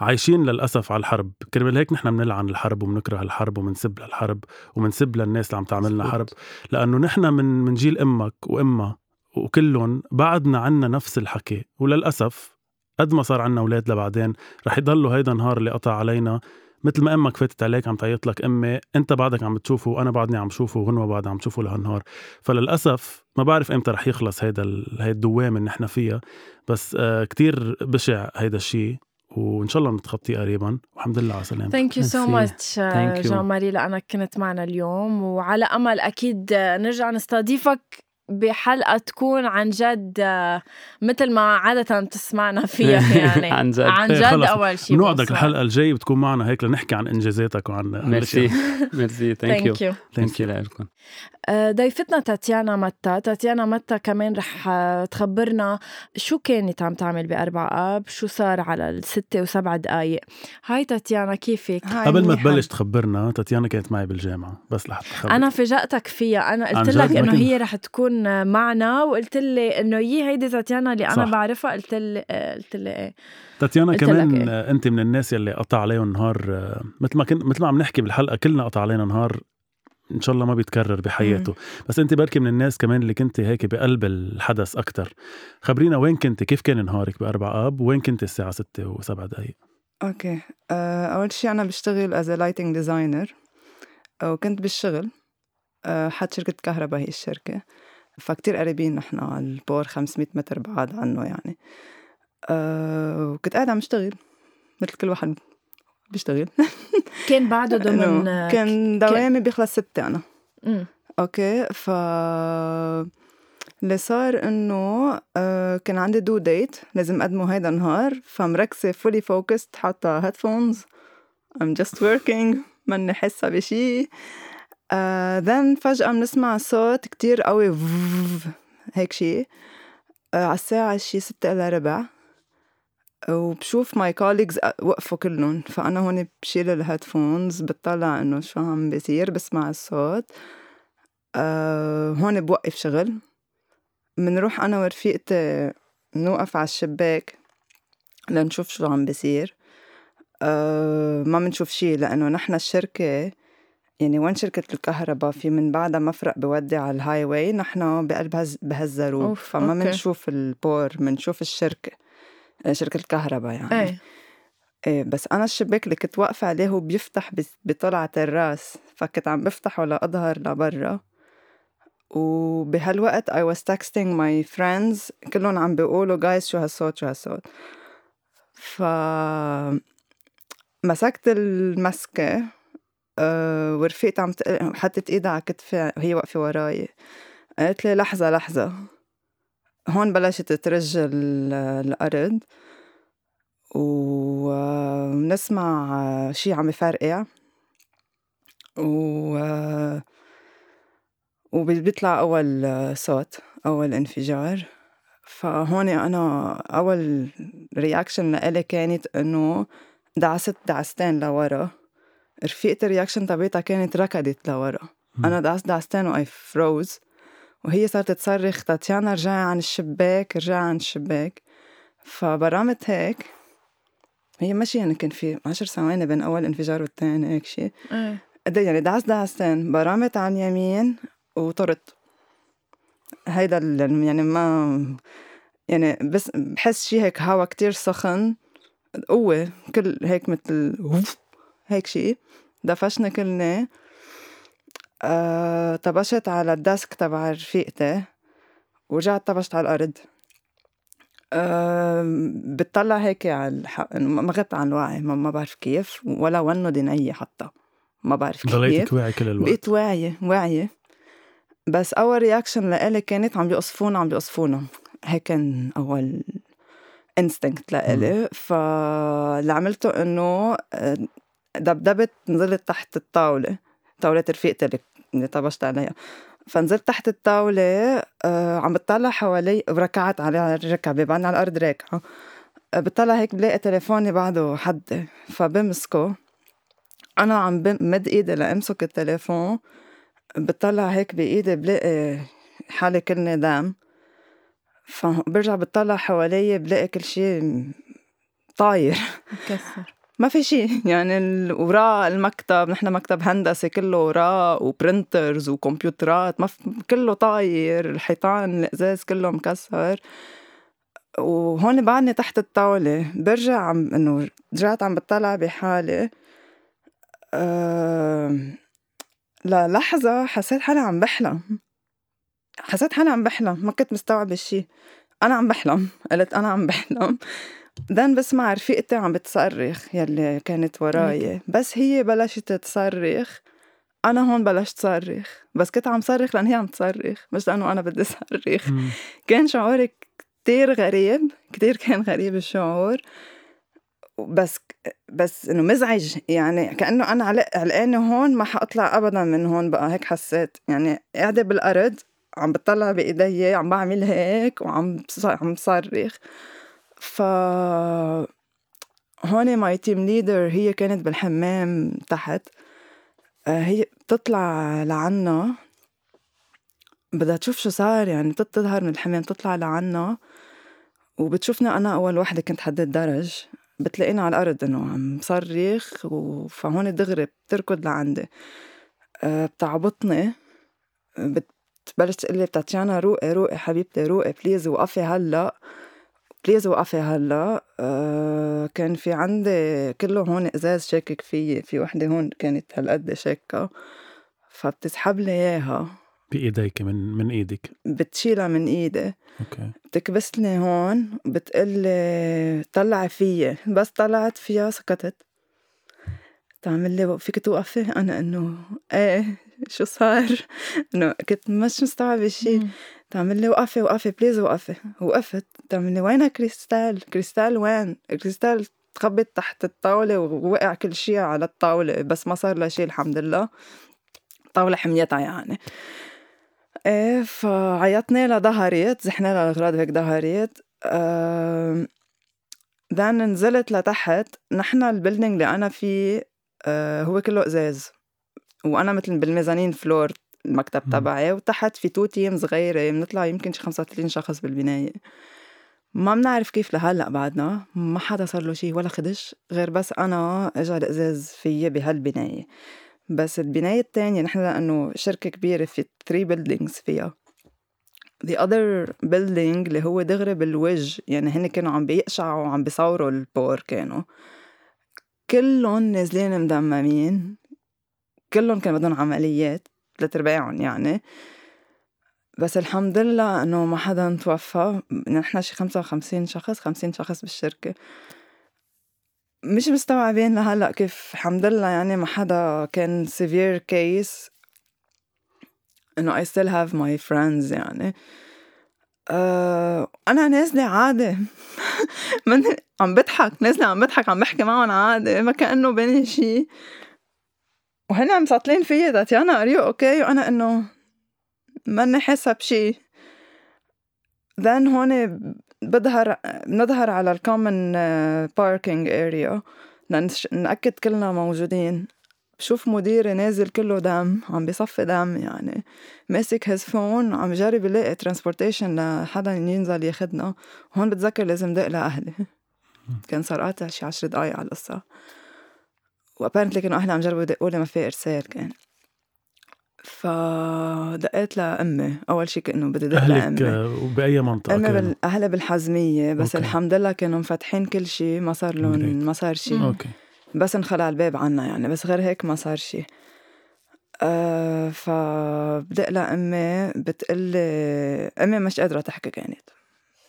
عايشين للأسف على الحرب. كرمال هيك نحن بنلعن الحرب وبنكره الحرب وبنسب للحرب وبنسب للناس اللي عم تعملنا حرب. لأنه نحن من من جيل أمك وأمها وكلهم بعدنا عنا نفس الحكي. وللأسف قد ما صار عنا أولاد لبعدين رح يضلوا هيدا النهار اللي قطع علينا. مثل ما أمك فاتت عليك عم تعيط لك أمي أنت بعدك عم تشوفه وأنا بعدني عم شوفه وغنوه بعدها عم تشوفه لهالنهار. فللأسف ما بعرف إمتى رح يخلص هيدا ال... هي الدوامه اللي نحن فيها. بس آه كتير بشع هيدا الشيء وإن شاء الله نتخطيه قريبا. والحمد لله على سلامتك. thank you so much جان ماري لأنك كنت معنا اليوم. وعلى أمل أكيد نرجع نستضيفك بحلقة تكون عن جد مثل ما عادة تسمعنا فيها يعني. عن جد. عن جد أول شيء بنوعدك الحلقة الجاية بتكون معنا هيك لنحكي عن إنجازاتك وعن merci. merci. thank you thank you لكم ضيفتنا تاتيانا متا تاتيانا متا كمان رح تخبرنا شو كانت عم تعمل بأربع آب؟ شو صار على الستة وسبع دقايق؟ هاي تاتيانا كيفك؟ قبل ما تبلش تخبرنا تاتيانا كانت معي بالجامعة بس لحتى أنا فاجأتك فيها. أنا قلت لك إنه هي رح تكون معنا وقلت لي إنه يي هيدي تاتيانا اللي أنا صح. بعرفها قلت لي قلت لي إيه. تاتيانا كمان إيه؟ أنت من الناس يلي قطع عليهم نهار مثل ما كنت مثل ما عم نحكي بالحلقة كلنا قطع علينا نهار إن شاء الله ما بيتكرر بحياته. مم. بس أنت بركي من الناس كمان اللي كنت هيك بقلب الحدث أكثر خبرينا وين كنت كيف كان نهارك بأربع آب؟ وين كنت الساعة ستة وسبع دقائق okay. أه أول شيء أنا بشتغل as lighting designer وكنت بالشغل أه حد شركة كهرباء هي الشركة. فكتير قريبين نحن ال port 500 متر بعاد عنه يعني. أه وكنت قاعدة عم اشتغل مثل كل واحد بيشتغل. كان بعده ضمن كان دوامي بيخلص ستة أنا. م. okay ف اللي صار إنه آه، كان عندي due date لازم أقدمه هيدا النهار فمركزة fully focused حاطة headphones I'm just working ماني حاسة بشي. then uh, فجأة بنسمع صوت كتير قوي هيك شي. uh, على الساعة شي ستة إلا ربع. وبشوف my colleagues وقفوا كلهم. فأنا هون بشيل ال headphones بتطلع إنه شو عم بيصير بسمع الصوت. أه هون بوقف شغل. منروح أنا ورفيقتي نوقف على الشباك لنشوف شو عم بيصير. أه ما منشوف شي لأنه نحن الشركة يعني وين شركة الكهرباء؟ في من بعدها مفرق بودي على ال highway نحن بقلب بهالزروب فما منشوف ال port منشوف الشركة آه، شركة الكهرباء يعني. إيه إيه بس أنا الشباك اللي كنت واقفة عليه هو بيفتح بطلعة الراس فكنت عم بفتحه لأظهر لبرا. وبهالوقت I was texting my friends كلهم عم بيقولوا guys شو هالصوت شو هالصوت. ف مسكت المسكة. أه ورفيقتي عم حطت ايدها على كتفي وهي واقفة وراي. قالت لي لحظة لحظة. هون بلشت ترج الأرض. ونسمع شي عم يفرقع و وبيطلع أول صوت أول انفجار. فهون أنا أول reaction لإلي كانت إنه دعست دعستين لورا. رفيقتي ال reaction تبعتها كانت ركضت لورا. أنا دعست دعستين وأي فروز وهي صارت تصرخ تاتيانا رجعي عن الشباك رجعي عن الشباك. فبرمت هيك. هي ماشي يعني كان في عشر ثواني بين أول انفجار والثاني هيك شيء إيه. يعني دعس دعستين برمت عن يمين وطرت. هيدا يعني ما يعني بس بحس شي هيك هوا كتير سخن. قوة كل هيك مثل هيك شي دفشنا كلنا آه، طبشت على ال desk تبع رفيقتي ورجعت طبشت على الأرض. أه بتطلع هيك على الحق ما غبت عن الوعي ما, ما بعرف كيف ولا ونو دينية حتى ما بعرف كيف. ضليتك واعي كل الوقت. بقيت واعية واعية. بس أول reaction لإلي كانت عم بيقصفونا عم بيقصفونا. هيك كان أول انستنكت لإلي. فاللي عملته إنه آه، دبدبت نزلت تحت الطاولة طاولة رفيقتي اللي طبشت عليها فنزلت تحت الطاولة آه عم بتطلع حوالي وركعت على الركبة بعدني على الأرض راكعة. آه بتطلع هيك بلاقي تليفوني بعده حدي فبمسكه. أنا عم بمد إيدي لأمسك التليفون. بتطلع هيك بإيدي بلاقي حالي كلني دم فبرجع بتطلع حوالي بلاقي كل شيء طاير. مكسر. ما في شيء. يعني وراء المكتب نحن مكتب هندسي كله وراء وبرنترز وكمبيوترات ما كله طاير الحيطان الإزاز كله مكسر. وهون بعدني تحت الطاولة برجع عم إنه رجعت عم بطلع بحالي. أه للحظة حسيت حالي عم بحلم. حسيت حالي عم بحلم. ما كنت مستوعبة شي أنا عم بحلم. قلت أنا عم بحلم. دان بسمع رفيقتي عم بتصرخ يلي كانت وراي. بس هي بلشت تصرخ أنا هون بلشت صرخ بس كنت عم صرخ لأن هي عم تصرخ مش لأنه أنا بدي صرخ. كان شعوري كتير غريب كتير كان غريب الشعور. بس بس إنه مزعج يعني كأنه أنا علقانة هون ما حأطلع ابدا من هون بقى هيك حسيت. يعني قاعدة بالأرض عم بطلع بإيدي عم بعمل هيك وعم عم صرخ. ف هون my team leader هي كانت بالحمام تحت. آه، هي بتطلع لعنا. بدها تشوف شو صار يعني بتظهر من الحمام تطلع لعنا. وبتشوفنا أنا أول وحدة كنت حد الدرج بتلاقينا على الأرض إنه عم صرخ فهون دغري بتركض لعندي. أه بتعبطني بتبلش تقلي بتاتيانا روقي روقي حبيبتي روقي please وقفي هلأ. please وقفي هلأ أه كان في عندي كله هون إزاز شاكك فيي في وحدة هون كانت هالقد شاكة فبتسحب لي إياها. بإيديك من من إيدك. بتشيلها من إيدي. okay. بتكبسني هون بتقلي طلعي فيي. بس طلعت فيها سكتت. تعمل لي فيك توقفي؟ أنا إنه إيه؟ شو صار؟ إنه كنت مش مستوعبة شيء تعمل لي وقفي وقفي please وقفي وقفت. تعمل لي وينها كريستال؟ كريستال وين؟ كريستال تخبط تحت الطاولة ووقع كل شيء على الطاولة بس ما صار لها شيء الحمد لله. طاولة حميتها يعني. إيه فعيطنا لها ظهرت زحنا لها الاغراض هيك ظهرت أه نزلت لتحت. نحن ال building اللي أنا فيه أه هو كله إزاز. وأنا مثل بال mezzanine floor المكتب تبعي وتحت في two team صغيرة بنطلع يمكن شي 35 شخص بالبناية. ما بنعرف كيف لهلأ بعدنا ما حدا صار له شيء ولا خدش غير بس أنا اجى الأزاز فيي بهالبناية. بس البناية التانية نحن لأنه شركة كبيرة في 3 بيلدينغز فيها. The other building اللي هو دغري بالوجه يعني هن كانوا عم بيقشعوا وعم بيصوروا البور كانوا. كلهم نازلين مدممين. كلهم كان بدهم عمليات. ثلاث أرباعهم يعني. بس الحمد لله إنه ما حدا توفى. نحن شي خمسة وخمسين شخص خمسين شخص بالشركة. مش مستوعبين لهلأ كيف الحمد لله يعني ما حدا كان severe case إنه I still have my friends يعني. أه أنا نازلة عادي من عم بضحك نازلة عم بضحك عم بحكي معهم عادي ما كأنه بيني شيء وهن عم ساطلين فيي تاتيانا are you okay؟ وأنا انه ماني حاسة بشي. then هون بظهر بنظهر على ال common parking area نأكد كلنا موجودين. بشوف مديري نازل كله دم عم بيصفي دم يعني. ماسك his phone عم جرب يلاقي transportation لحدا ينزل ياخدنا. هون بتذكر لازم دق لأهلي. كان صار قاطع شي عشر دقايق على القصة. و apparently كانوا أهلي عم جربوا يدقوا لي ما في إرسال كان. فدقيت لأمي أول شيء كأنه بدي دق لأمي. وبأي منطقة أمي بال... أهلها بالحزمية بس okay. الحمد لله كانوا مفتحين كل شيء ما صار لهم ما صار شيء okay. بس انخلع الباب عنا يعني بس غير هيك ما صار شيء أه فبدق لأمي بتقلي أمي مش قادرة تحكي كانت.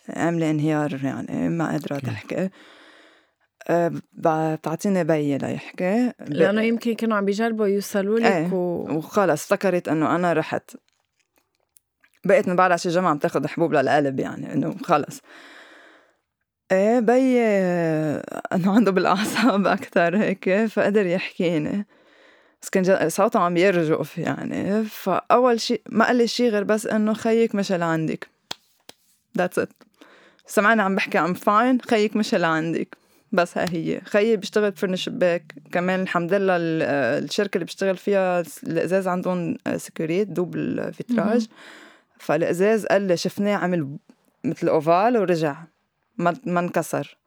عاملة انهيار يعني ما قادرة okay. تحكي. أه بتعطيني بيي ليحكي. لأنه يمكن كانوا عم بيجربوا يوصلوا لك إيه و... وخلص افتكرت إنه أنا رحت. بقيت من بعد عشان الجامعة عم تاخد حبوب للقلب يعني إنه خلص. إيه بي إنه عنده بالأعصاب أكثر هيك فقدر يحكيني. بس كان صوته عم يرجف يعني. فأول شيء ما قال لي شيء غير بس إنه خيك مشى لعندك. that's it سمعني عم بحكي I'm fine خيك مشى لعندك. بس ها هي. خيي بيشتغل بفرن الشباك كمان الحمد لله الشركة اللي بيشتغل فيها الإزاز عندهم sécurit double vitrage فالإزاز قال لي شفناه عمل مثل أوفال ورجع. ما ما انكسر.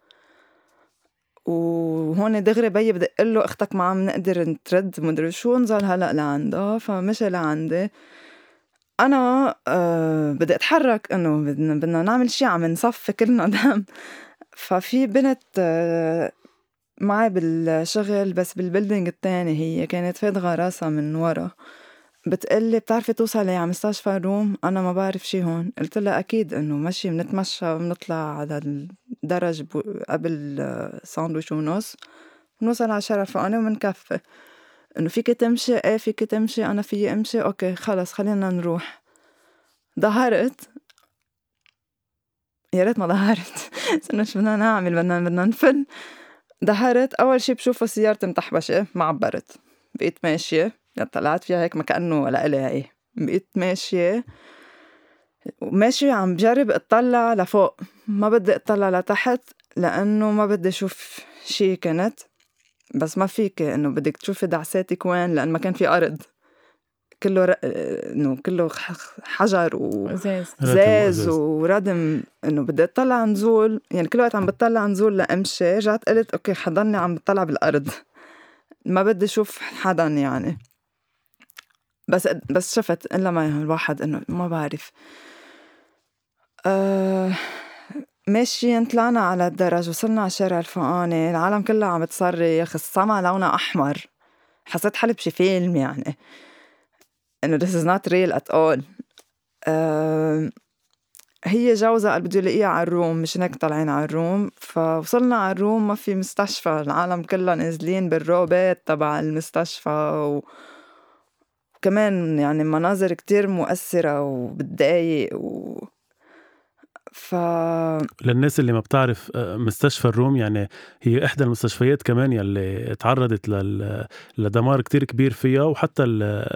وهون دغري بيي بدق له أختك ما عم نقدر نترد مدري شو نزل هلأ لعندها فمشي لعندي أنا أه بدي أتحرك إنه بدنا بدنا نعمل شي عم نصفي كلنا دم. ففي بنت أه معي بالشغل بس بالبلدنج التاني هي كانت فادغة راسها من ورا. بتقلي بتعرفي توصلي على مستشفى روم أنا ما بعرف شي هون. قلت لها أكيد إنه ماشي بنتمشى بنطلع على الدرج قبل ساندويش ونص. بنوصل على الشارع الفوقاني وبنكفي. إنه فيك تمشي؟ إيه فيك تمشي؟ أنا فيي أمشي؟ okay خلص خلينا نروح. ظهرت. يا ريت ما ظهرت انه شو بدنا نعمل؟ بدنا بدنا نفل ظهرت أول شي بشوفه سيارتي متحبشة ما عبرت. بقيت ماشية. طلعت فيها هيك ما كأنه ولا إلي هي بقيت ماشية. وماشية عم بجرب أطلع لفوق. ما بدي أطلع لتحت لأنه ما بدي أشوف شي كنت. بس ما فيك إنه بدك تشوفي دعساتك وين لأن ما كان في أرض. كله ر... إنه كله حجر وزاز. زاز وردم إنه بدي اطلع نزول يعني كل وقت عم بطلع نزول لأمشي رجعت قلت أوكي حضرني عم بطلع بالأرض. ما بدي أشوف حدا يعني. بس بس شفت إلا ما الواحد إنه ما بعرف. أه ماشيين طلعنا على الدرج وصلنا على الشارع الفوقاني العالم كلها عم تصرخ السما لونها أحمر. حسيت حالي بشي فيلم يعني. إنه this is not real at all. هي جوزها قال بده يلاقيها على الروم مش هيك طالعين على الروم. فوصلنا على الروم ما في مستشفى. العالم كلها نازلين بالروبات تبع المستشفى و... وكمان يعني مناظر كتير مؤثرة وبتضايق و... ف للناس اللي ما بتعرف آه، مستشفى الروم يعني هي إحدى المستشفيات كمان يلي تعرضت لل... لدمار كتير كبير فيها وحتى ال...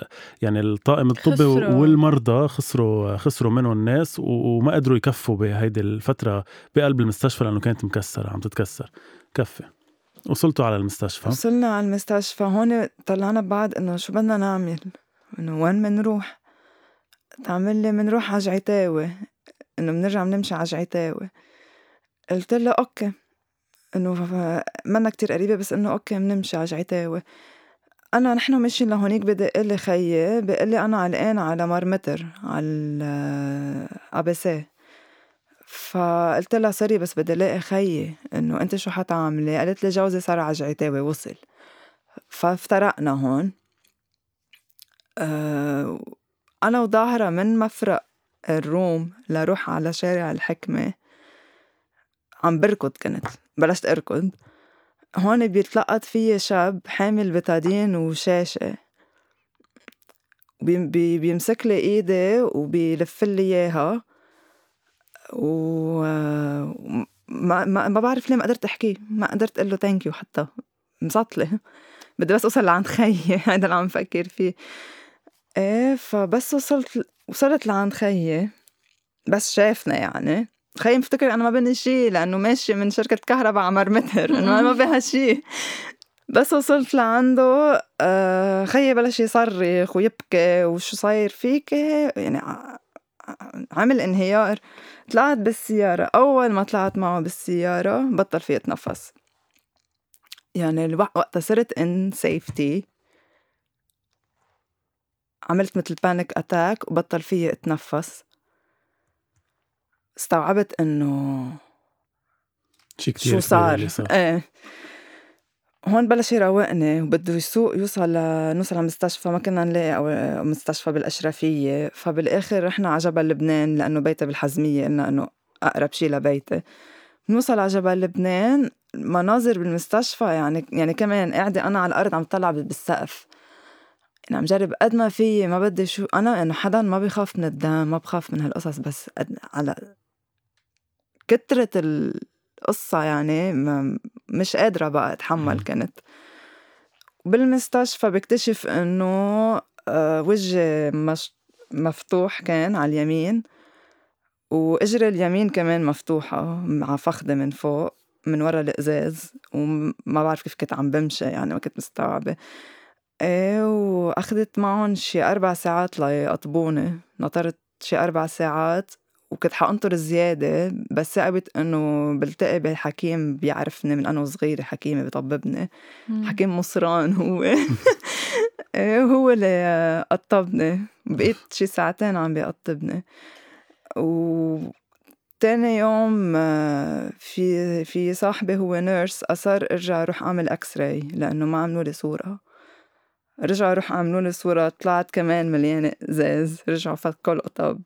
يعني الطاقم الطبي خسروا. والمرضى خسروا خسروا منهم الناس وما قدروا يكفوا بهيدي الفترة بقلب المستشفى لأنه كانت مكسرة عم تتكسر. كفي. وصلتوا على المستشفى. وصلنا على المستشفى. هون طلعنا بعد إنه شو بدنا نعمل؟ إنه وين منروح؟ قالت لي منروح على جعتاوي. إنه بنرجع بنمشي على جعتاوي قلت له okay إنه منا كتير قريبة بس إنه okay بنمشي على جعتاوي أنا نحن ماشيين لهونيك بدق لي خيي بيقول لي أنا علقان على مار متر على ال ABC فقلت لها sorry بس بدي ألاقي خيي إنه أنت شو حتعملي؟ قالت لي جوزي صار على جعتاوي وصل. فافترقنا هون. أه أنا وظاهرة من مفرق الروم لروح على شارع الحكمة. عم بركض كنت بلشت أركض. هون بيتلقط فيي شاب حامل بتادين وشاشة. بي بيمسك لي إيدي وبيلف لي إياها. و ما, ما, بعرف ليه ما قدرت أحكي. ما قدرت أقول له thank you حتى. مسطلة بدي بس أوصل لعند خيي. هذا اللي عم فكر فيه. إيه فبس وصلت وصلت لعند خيي. بس شافنا يعني. خيي مفتكر أنا ما بني شي لأنه ماشي من شركة كهرباء على مار متر. انه أنا ما بها شي بس وصلت لعنده آه، خيي بلش يصرخ ويبكي وشو صاير فيك؟ يعني عمل انهيار. طلعت بالسيارة. أول ما طلعت معه بالسيارة بطل فيي اتنفس. يعني وقتها صرت in safety عملت مثل panic attack وبطل فيي اتنفس. استوعبت إنه شي كتير شو صار. إيه. هون بلش يروقني وبده يسوق يوصل نوصل على المستشفى ما كنا نلاقي أو مستشفى بالأشرفية. فبالآخر رحنا على جبل لبنان لأنه بيتي بالحزمية قلنا إنه أقرب شي لبيتي. نوصل على جبل لبنان مناظر بالمستشفى يعني يعني كمان قاعدة أنا على الأرض عم طلع بالسقف. يعني عم جرب قد ما في ما بدي شو أنا إنه حدا ما بيخاف من الدم ما بخاف من هالقصص بس على كترة القصة يعني مش قادرة بقى أتحمل كنت. بالمستشفى بكتشف إنه آه، وجهي مش مفتوح كان على اليمين وإجري اليمين كمان مفتوحة مع فخدة من فوق من ورا الإزاز وما بعرف كيف كنت عم بمشي يعني ما كنت مستوعبة. إيه وأخدت معهم شي أربع ساعات ليقطبوني نطرت شي أربع ساعات وكنت حأنطر زيادة بس ثقبت إنه بلتقي بحكيم بيعرفني من أنا وصغيرة حكيمة بطببني حكيم مصران هو. إيه هو اللي قطبني. بقيت شي ساعتين عم بيقطبني. و تاني يوم في في صاحبي هو nurse أصر إرجع روح أعمل x-ray لأنه ما عملوا لي صورة. رجعوا روح عملوا لي صورة طلعت كمان مليانة إزاز رجعوا فكوا القطب.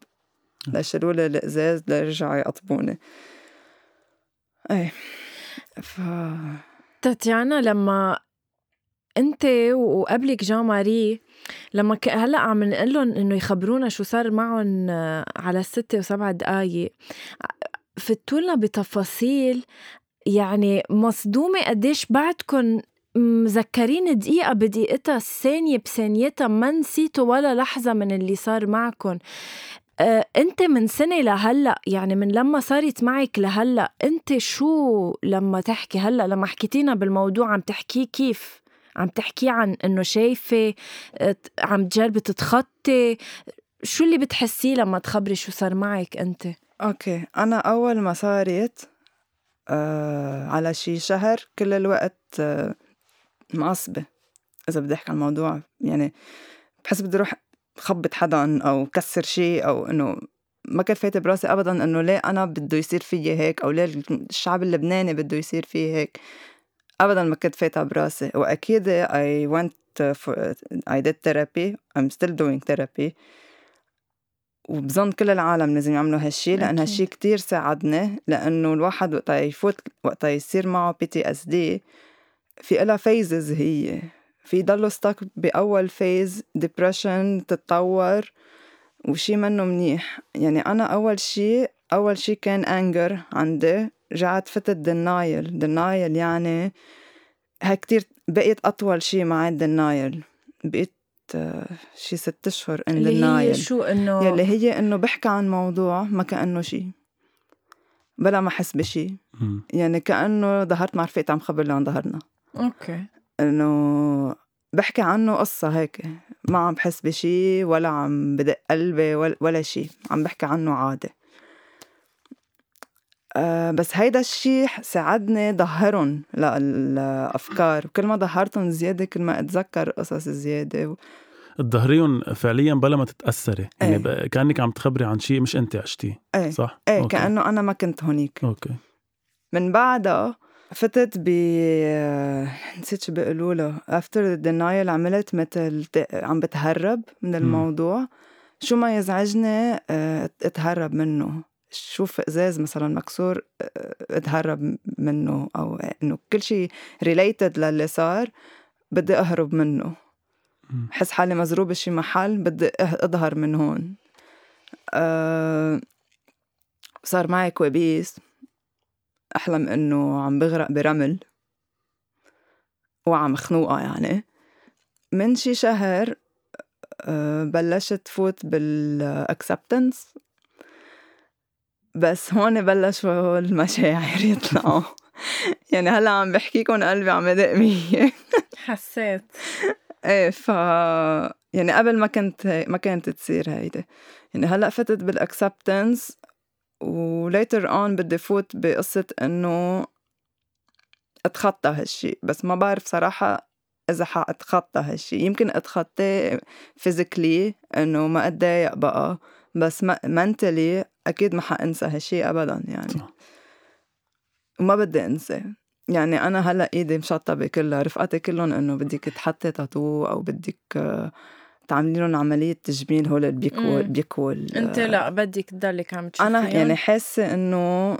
ليشيلوا لي الإزاز ليرجعوا يقطبوني. إيه. ف تاتيانا لما أنت وقبلك جان ماري لما ك... هلأ عم نقول لهم إنه يخبرونا شو صار معهم على الستة وسبع دقايق. فتوا لنا بتفاصيل يعني مصدومة قديش بعدكم مذكرين دقيقة بدقيقتها ثانية بثانيتها ما نسيتوا ولا لحظة من اللي صار معكم آه، انت من سنة لهلأ يعني من لما صارت معك لهلأ انت شو لما تحكي هلأ؟ لما حكيتينا بالموضوع عم تحكيه كيف؟ عم تحكي عن إنه شايفة عم تجربي تتخطي. شو اللي بتحسيه لما تخبري شو صار معك انت؟ أوكي أنا أول ما صارت آه على شي شهر كل الوقت آه معصبة إذا بدي أحكي عن الموضوع يعني بحس بدي أروح خبط حدا أو كسر شيء أو إنه ما كان فايت براسي أبدا إنه ليه أنا بده يصير فيي هيك أو ليه الشعب اللبناني بده يصير فيه هيك. أبدا ما كنت فايتة براسي. وأكيد I went for I did therapy. I'm still doing therapy. وبظن كل العالم لازم يعملوا هالشي لأن هالشي كتير ساعدني لأنه الواحد وقتا يفوت وقتا يصير معه PTSD في إلها phases هي. في يضلوا stuck بأول phase depression تتطور وشي منه منيح. يعني أنا أول شي أول شي كان anger عندي. رجعت فتت denial denial يعني هاي كتير بقيت أطول شي مع ال denial بقيت شي ست أشهر ان اللي هي شو إنه يلي هي إنه بحكي عن موضوع ما كأنه شي. بلا ما أحس بشي. يعني كأنه ظهرت مع رفيقتي عم خبر عن ظهرنا. أوكي. إنه بحكي عنه قصة هيك. ما عم بحس بشي ولا عم بدق قلبي ولا, ولا شي. عم بحكي عنه عادي أه بس هيدا الشي ساعدني ظهرهم للأفكار وكل ما ظهرتهم زيادة كل ما أتذكر قصص زيادة و... تظهريهم فعليا بلا ما تتأثري. يعني إيه. كأنك عم تخبري عن شيء مش أنت عشتيه. إيه. صح؟ إيه okay. كأنه أنا ما كنت هونيك. okay. من بعدها فتت ب نسيت شو بيقولوا له. after denial عملت مثل عم بتهرب من الموضوع. شو ما يزعجني آه، اتهرب منه. شوف إزاز مثلا مكسور آه، اتهرب منه أو إنه كل شيء related للي صار بدي أهرب منه. بحس حالي مزروب بشي محل بدي أظهر من هون. أه صار معي كوابيس. أحلم إنه عم بغرق برمل وعم خنوقة يعني. من شي شهر آه، بلشت فوت بال acceptance. بس هون بلشوا المشاعر يطلعوا. يعني هلأ عم بحكيكم قلبي عم يدق مية. حسيت. إيه ف يعني قبل ما كنت ما كانت تصير هيدي. يعني هلأ فتت بال acceptance. و later on بدي فوت بقصة إنه أتخطى هالشي. بس ما بعرف صراحة إذا حأتخطى هالشي. يمكن أتخطاه physically إنه ما أتضايق بقى. بس mentally أكيد ما حأنسى هالشي أبدا يعني. وما بدي أنسى. يعني أنا هلأ إيدي مشطبة كلها. رفقاتي كلهم إنه بدك تحطي تاتو أو بدك تعملي لهم عملية تجميل هول اللي بيكول انت لا بدك تضلك عم تشوفي أنا يعني حاسة إنه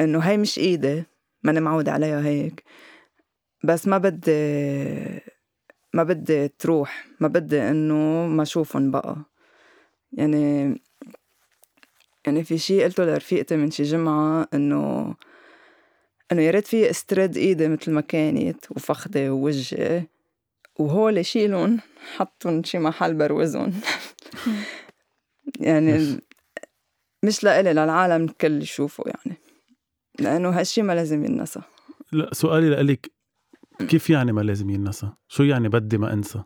إنه هي مش إيدي. ماني معودة عليها هيك. بس ما بدي ما بدي تروح. ما بدي إنه ما أشوفهم بقى. يعني يعني في شي قلته لرفيقتي من شي جمعة إنه إنه يا ريت في استرد إيدي مثل ما كانت وفخدي ووجهي. وهول شيلهم. حطهم شي محل بروزهم يعني مش لإلي للعالم الكل يشوفوا يعني. لأنه هالشي ما لازم ينسى. لا سؤالي لإلك كيف يعني ما لازم ينسى؟ شو يعني بدي ما أنسى؟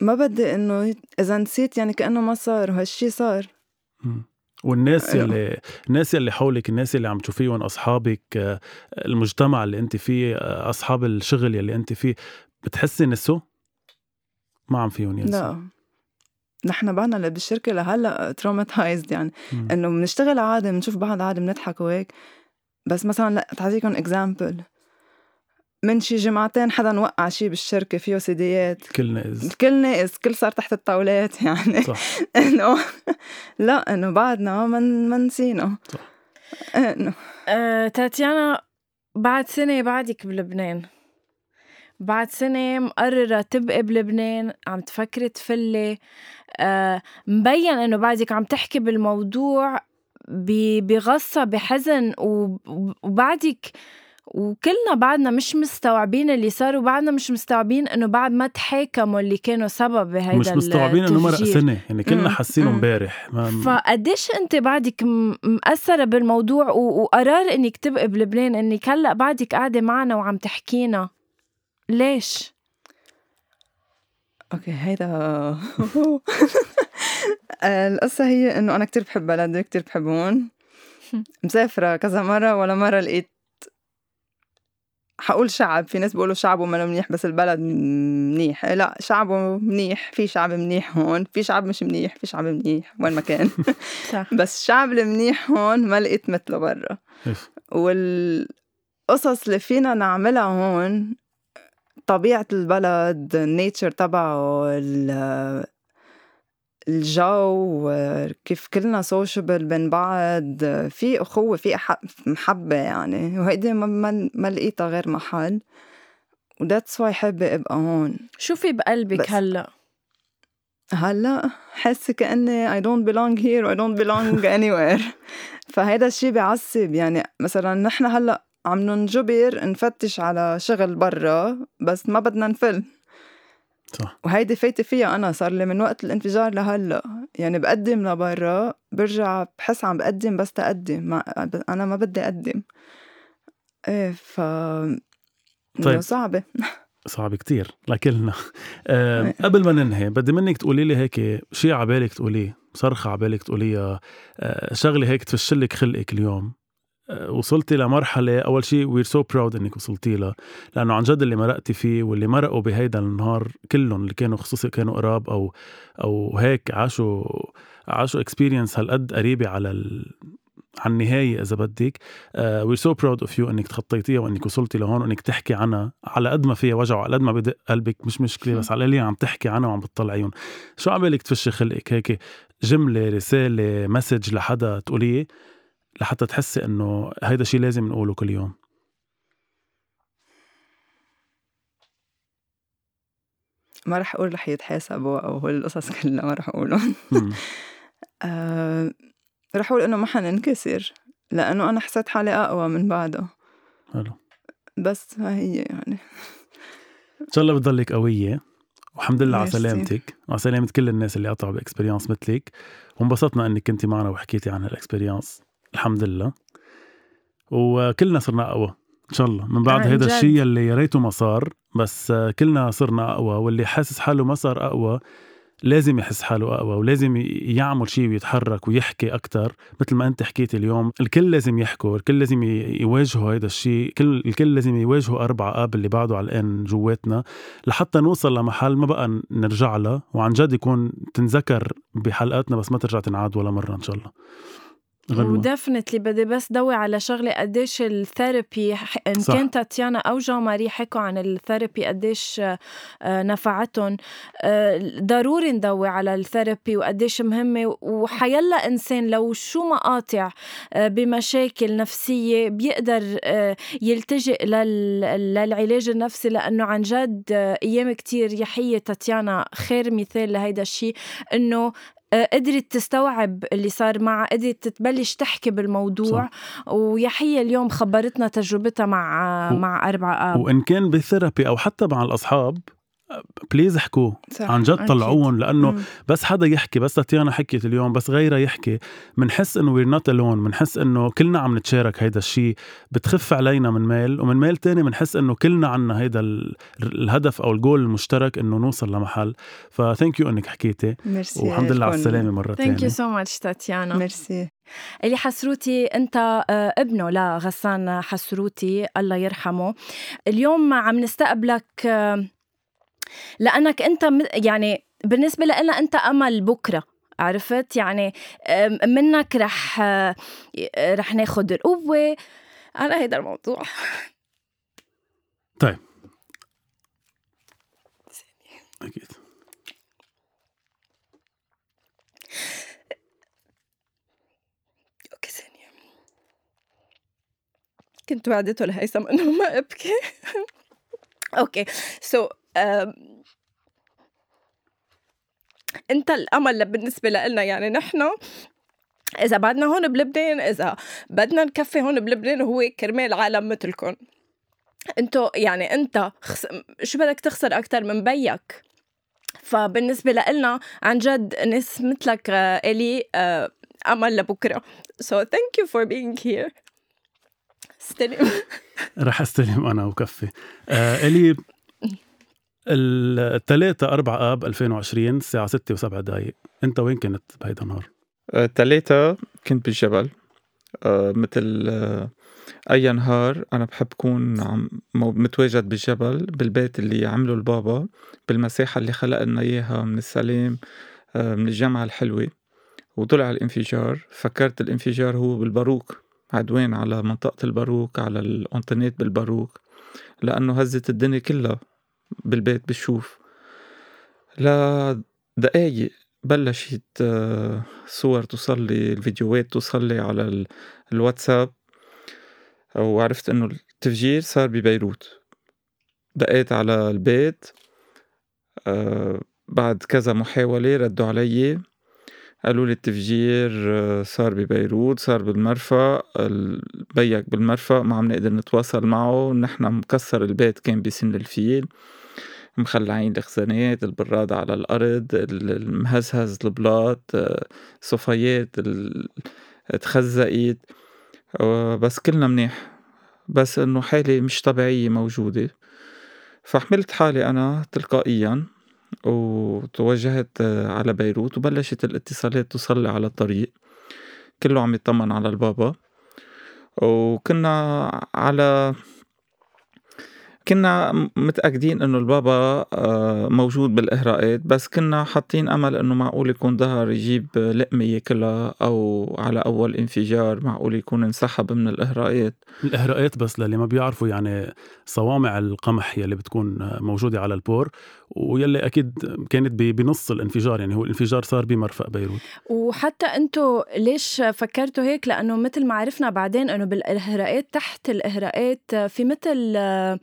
ما بدي إنه إذا نسيت يعني كأنه ما صار وهالشي صار. والناس أيوة. يلي الناس يلي حولك الناس يلي عم تشوفيهم أصحابك آه، المجتمع اللي أنت فيه آه، أصحاب الشغل يلي أنت فيه بتحسي نسوا ما عم فيهم ينسوا لا. نحن بعدنا اللي بالشركة لهلأ traumatized يعني. إنه بنشتغل عادي بنشوف بعض عادي بنضحك وهيك. بس مثلا لأعطيكم example من شي جمعتين حدا وقع شي بالشركة فيه سيديات. كل ناقص. الكل ناقص كل صار تحت الطاولات يعني. صح. إنه لا إنه بعدنا ما نسينا. صح. إنه. آه، تاتيانا بعد سنة بعدك بلبنان. بعد سنة مقررة تبقي بلبنان عم تفكري تفلي. آه مبين إنه بعدك عم تحكي بالموضوع بغصة بحزن وبعدك وكلنا بعدنا مش مستوعبين اللي صار وبعدنا مش مستوعبين إنه بعد ما تحاكموا اللي كانوا سبب بهيدا مش مستوعبين إنه مرق سنة يعني كلنا حاسينه امبارح. فقديش أنت بعدك مأثرة بالموضوع؟ وقرار إنك تبقي بلبنان إنك هلأ بعدك قاعدة معنا وعم تحكينا. ليش؟ أوكي هيدا القصة هي إنه أنا كتير بحب بلدي كتير بحب هون مسافرة كذا مرة ولا مرة لقيت حقول شعب. في ناس بيقولوا شعبه ما منيح بس البلد منيح. لا شعبه منيح. في شعب منيح هون في شعب مش منيح في شعب منيح وين ما كان. بس الشعب المنيح هون ما لقيت مثله برا. والقصص اللي فينا نعملها هون طبيعة البلد النيتشر تبعه الجو كيف كلنا sociable بين بعض في أخوة في محبة يعني. وهيدي ما, ما لقيتها غير محل. و that's why حابة أبقى هون. شو في بقلبك هلأ؟ هلأ حاسة كأني I don't belong here I don't belong anywhere. فهيدا الشي بيعصب. يعني مثلا نحن هلأ عم ننجبر نفتش على شغل برا بس ما بدنا نفل. صح. وهيدي فايتة فيها أنا صار لي من وقت الانفجار لهلأ. يعني بقدم لبرا برجع بحس عم بقدم بس تقدم. ما أنا ما بدي أقدم. إيه ف طيب. صعبة. صعب كتير لكلنا. أه قبل ما ننهي بدي منك تقولي لي هيك شيء عبالك تقوليه صرخة عبالك تقوليها أه شغلة هيك تفشلك خلقك اليوم. وصلتي لمرحلة أول شيء we're so proud إنك وصلتي لها لأنه عن جد اللي مرقتي فيه واللي مرقوا بهيدا النهار كلهم اللي كانوا خصوصي كانوا قراب أو أو هيك عاشوا عاشوا experience هالقد قريبة على ال... على النهاية إذا بدك. we're so proud of you إنك تخطيتيها وإنك وصلتي لهون وإنك تحكي عنها على قد ما فيها وجع وعلى قد ما بدق قلبك مش مشكلة بس على اللي عم تحكي عنها وعم بتطلعيهم شو عمالك تفشي خلقك هيك؟ جملة رسالة message لحدا تقوليه؟ لحتى تحسي إنه هيدا شيء لازم نقوله كل يوم. ما رح أقول رح يتحاسبوا أو هول القصص كلها ما رح أقولهم. آه رح أقول إنه ما حننكسر لأنه أنا حسيت حالي أقوى من بعدها حلو. بس ما هي يعني. إن شاء الله بتضلك قوية والحمد لله على سلامتك وعلى سلامة كل الناس اللي قطعوا باكسبيرينس مثلك. وانبسطنا إنك كنتي معنا وحكيتي عن هالاكسبيرينس الحمد لله. وكلنا صرنا أقوى إن شاء الله. من بعد هذا الشيء اللي يا ريته ما صار بس كلنا صرنا أقوى واللي حاسس حاله ما صار أقوى لازم يحس حاله أقوى ولازم يعمل شيء ويتحرك ويحكي أكثر مثل ما أنت حكيت اليوم الكل لازم يحكوا الكل لازم يواجهوا هذا الشيء. كل الكل لازم يواجهوا أربع آب اللي بعده على الآن جواتنا. لحتى نوصل لمحل ما بقى نرجع له وعن جد يكون تنذكر بحلقاتنا بس ما ترجع تنعاد ولا مرة إن شاء الله. و definitely بدي بس ضوي على شغلة قديش ال therapy إن صح. كان تاتيانا أو جان ماري حكوا عن ال therapy قديش آه، نفعتهم آه، ضروري نضوي على ال therapy وقديش مهمة وحيلا إنسان لو شو ما قاطع آه، بمشاكل نفسية بيقدر يلتجئ للعلاج النفسي لأنه عن جد أيام كتير بيحييه تاتيانا خير مثال لهيدا الشيء إنه قدرت تستوعب اللي صار معها قدرت تبلش تحكي بالموضوع صح. ويحيى اليوم خبرتنا تجربتها مع و... مع أربعة آب وإن كان بال therapy أو حتى مع الأصحاب please احكوا. عن جد طلعوهم لأنه مم. بس حدا يحكي بس تاتيانا حكيت اليوم بس غيرها يحكي. بنحس إنه we're not alone بنحس إنه كلنا عم نتشارك هيدا الشيء بتخف علينا من ميل ومن ميل تاني بنحس إنه كلنا عنا هيدا الهدف أو الجول المشترك إنه نوصل لمحل. ف thank you إنك حكيتي. ميرسي والحمد لله على السلامة مرة ثانية thank you so much تاتيانا. ميرسي اللي حسروتي أنت آه، ابنه لغسان حسروتي الله يرحمه. اليوم عم نستقبلك آه، لأنك أنت يعني بالنسبة لنا أنت أمل بكرة عرفت؟ يعني منك رح رح ناخد القوة. على هذا الموضوع. طيب. أكيد. okay ثانية. كنت وعدته لهيثم إنه ما أبكي. okay. So so, انت الأمل بالنسبة لنا يعني نحن إذا بعدنا هون بلبنان إذا بدنا نكفي هون بلبنان هو كرمال عالم مثلكم انتو يعني انت خس... شو بدك تخسر أكثر من بيك؟ فبالنسبة لنا عن جد ناس مثلك إلي آه، أمل لبكرة. So thank you for being here. استلم. رح استلم أنا وكفي. آه إلي الثلاثة أربعة آب 2020 الساعة 6 و7 دقايق. أنت وين كنت بهيدا النهار؟ الثلاثة كنت بالجبل. آه مثل آه أي نهار أنا بحب كون عم متواجد بالجبل بالبيت اللي عمله البابا بالمساحة اللي خلق لنا إياها من السلام من الجامعة الحلوة. وطلع الانفجار. فكرت الانفجار هو بالباروك. عدوان على منطقة الباروك على الأنترنت بالباروك. لأنه هزت الدنيا كلها. بالبيت بشوف. لدقايق بلشت آه، صور توصل لي الفيديوهات توصل لي على الواتساب. وعرفت إنه التفجير صار ببيروت. دقيت على البيت آه، بعد كذا محاولة ردوا علي. قالوا لي التفجير آه، صار ببيروت صار بالمرفأ. بيك بالمرفأ ما عم نقدر نتواصل معه. نحن مكسر البيت كان بسن الفيل. مخلعين الخزانات البراد على الأرض المهزهز البلاط صفايات تخزقت بس كلنا منيح. بس إنه حالة مش طبيعية موجودة. فحملت حالي أنا تلقائيا وتوجهت على بيروت وبلشت الاتصالات توصل على الطريق. كله عم يطمن على البابا. وكنا على كنا متأكدين إنه البابا آه، موجود بالإهراءات بس كنا حاطين أمل إنه معقول يكون ظهر يجيب لقمة كلها أو على أول انفجار معقول يكون انسحب من الإهراءات الإهراءات بس للي ما بيعرفوا يعني صوامع القمح يلي بتكون موجودة على البور ويلي أكيد كانت بنص الانفجار يعني هو الانفجار صار بمرفأ بيروت. وحتى أنتم ليش فكرتوا هيك؟ لأنه مثل ما عرفنا بعدين إنه بالإهراءات تحت الإهراءات في مثل آه،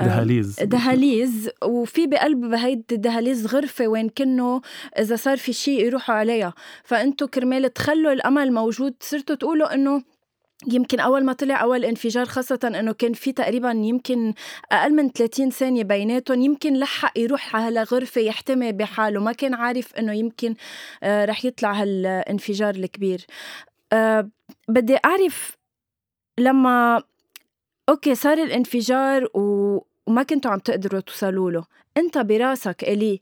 دهاليز. دهاليز. وفي بقلب بهيدي الدهاليز غرفة وين كنه إذا صار في شيء يروحوا عليها. فانتم كرمال تخلوا الأمل موجود صرتوا تقولوا إنه يمكن أول ما طلع أول انفجار خاصة إنه كان في تقريبا يمكن أقل من 30 ثانية بيناتهم يمكن لحق يروح على غرفة يحتمي بحاله ما كان عارف إنه يمكن آه، رح يطلع هالانفجار الكبير أه بدي أعرف لما okay صار الانفجار. وما كنتوا عم تقدروا توصلوا له أنت براسك إلي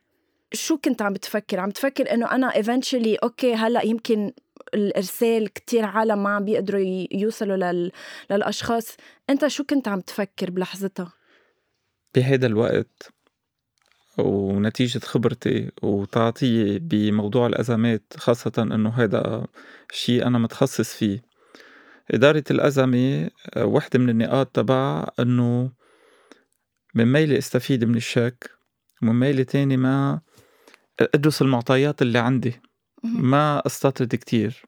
شو كنت عم بتفكر عم تفكر إنه أنا eventually okay هلأ يمكن الإرسال كتير عالم ما عم بيقدروا يوصلوا لل... للأشخاص. أنت شو كنت عم تفكر بلحظتها؟ بهذا الوقت ونتيجة خبرتي وتعاطيي بموضوع الأزمات خاصة أنه هذا شيء أنا متخصص فيه. إدارة الأزمة وحدة من النقاط تبع أنه من ميلي استفيد من الشك ومن ميلي تاني ما أدرس المعطيات اللي عندي. ما استطرد كتير.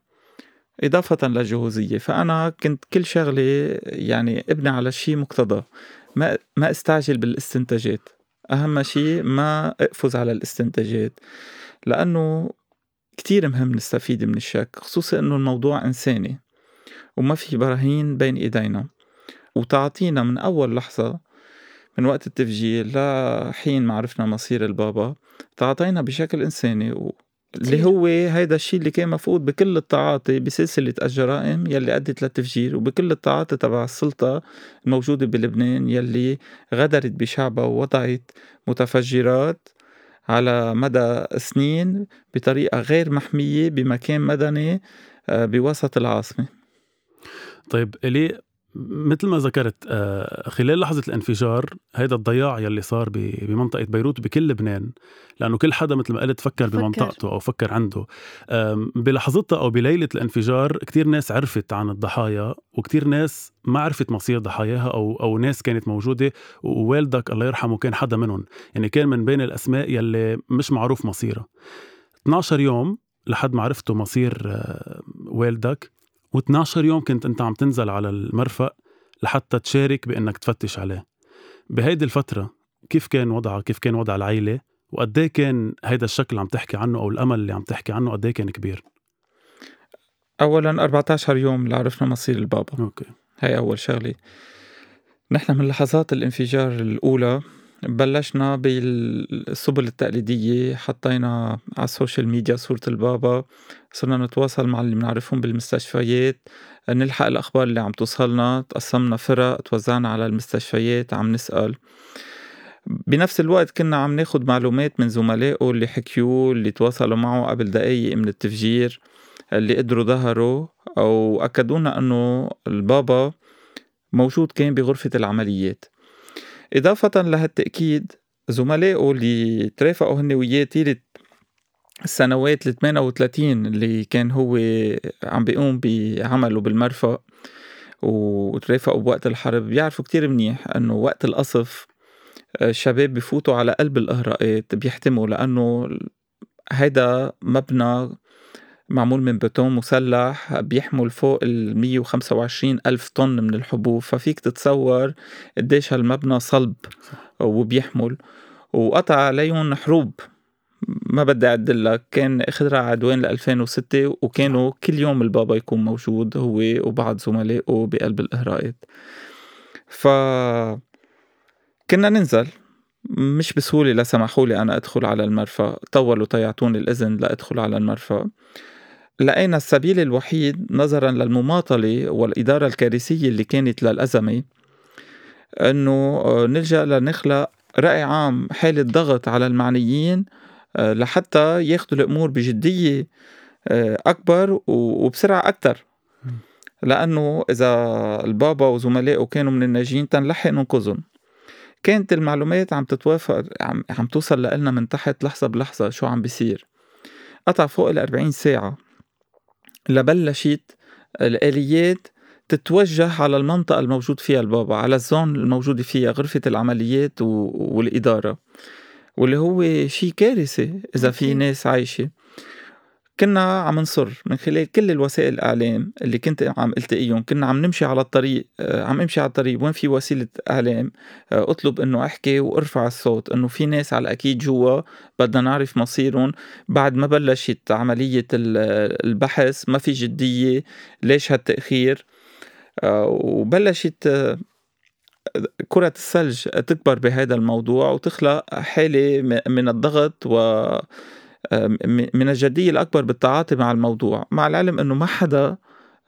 إضافة للجهوزية فأنا كنت كل شغلة يعني ابني على شيء مقتضى. ما ما استعجل بالاستنتاجات. أهم شيء ما أقفز على الاستنتاجات لأنه كتير مهم نستفيد من الشك خصوصا أنه الموضوع إنساني وما في براهين بين إيدينا. وتعطينا من أول لحظة من وقت التفجير لحين ما عرفنا مصير البابا تعطينا بشكل إنساني اللي هو هيدا الشيء اللي كان مفقود بكل التعاطي بسلسلة الجرائم يلي أدت للتفجير وبكل التعاطي تبع السلطة الموجودة بلبنان يلي غدرت بشعبها ووضعت متفجرات على مدى سنين بطريقة غير محمية بمكان مدني آه، بوسط العاصمة. طيب إلي مثل ما ذكرت آه، خلال لحظة الانفجار هيدا الضياع يلي صار بمنطقة بيروت بكل لبنان لأنه كل حدا مثل ما قلت فكر, فكر. بمنطقته أو فكر عنده. بلحظتها أو بليلة الانفجار كتير ناس عرفت عن الضحايا وكتير ناس ما عرفت مصير ضحاياها أو, أو ناس كانت موجودة ووالدك الله يرحمه كان حدا منهم. يعني كان من بين الأسماء يلي مش معروف مصيرها 12 يوم لحد ما عرفتوا مصير آه، والدك و12 يوم كنت انت عم تنزل على المرفق لحتى تشارك بإنك تفتش عليه. بهيدي الفترة كيف كان وضعها كيف كان وضع العيلة؟ وقد إيه كان هيدا الشكل عم تحكي عنه أو الأمل اللي عم تحكي عنه قد إيه كان كبير؟ اولا 14 يوم لعرفنا مصير البابا. أوكي. هاي أول شغلة. نحن من لحظات الانفجار الأولى بلشنا بالسبل التقليدية حطينا على ال social media صورة البابا صرنا نتواصل مع اللي بنعرفهم بالمستشفيات نلحق الأخبار اللي عم توصلنا تقسمنا فرق توزعنا على المستشفيات عم نسأل. بنفس الوقت كنا عم ناخد معلومات من زملائه اللي حكيوه اللي تواصلوا معه قبل دقايق من التفجير اللي قدروا ظهروا أو أكدونا أنه البابا موجود كان بغرفة العمليات. إضافة لهالتأكيد زملائه اللي ترافقوا هن وياه طيلة السنوات ال 38 اللي كان هو عم بيقوم بعمله بالمرفأ وترافقوا بوقت الحرب. بيعرفوا كتير منيح إنه وقت القصف الشباب بفوتوا على قلب الإهراءات بيحتموا لأنه هيدا مبنى معمول من بتون مسلح بيحمل فوق ال 125 ألف طن من الحبوب ففيك تتصور قديش هالمبنى صلب وبيحمل وقطع عليهم حروب. ما بدي أعدلك كان اخذها عدوان ل 2006 وكانوا كل يوم البابا يكون موجود هو وبعض زملائه بقلب الإهراءات ف كنا ننزل. مش بسهولة لا سمحوا لي أنا أدخل على المرفأ. طولوا تيعطوني الإذن لأدخل على المرفأ. لقينا السبيل الوحيد نظرا للمماطلة والإدارة الكارثية اللي كانت للأزمة؟ أنه آه، نلجأ لنخلق رأي عام حالة ضغط على المعنيين آه، لحتى ياخدوا الأمور بجدية آه، أكبر وبسرعة أكتر. لأنه إذا البابا وزملائه كانوا من الناجين تنلحق ننقذهم كانت المعلومات عم تتوافر عم, عم توصل لنا من تحت لحظة بلحظة شو عم بيصير. قطع فوق ال 40 ساعة. لبلشت الآليات تتوجه على المنطقة الموجود فيها البابا على الزون الموجودة فيها غرفة العمليات والإدارة. واللي هو شيء كارثي إذا في ناس عايشة. كنا عم نصر من خلال كل الوسائل الاعلام اللي كنت عم التقيهم كنا عم نمشي على الطريق آه، عم أمشي على الطريق وين في وسيلة إعلام آه، أطلب إنه أحكي وأرفع الصوت إنه في ناس على الأكيد جوا بدنا نعرف مصيرهم. بعد ما بلشت عملية البحث ما في جدية ليش هالتأخير؟ آه، وبلشت كرة الثلج تكبر بهذا الموضوع وتخلق حالة من الضغط و من الجدية الأكبر بالتعاطي مع الموضوع مع العلم أنه ما حدا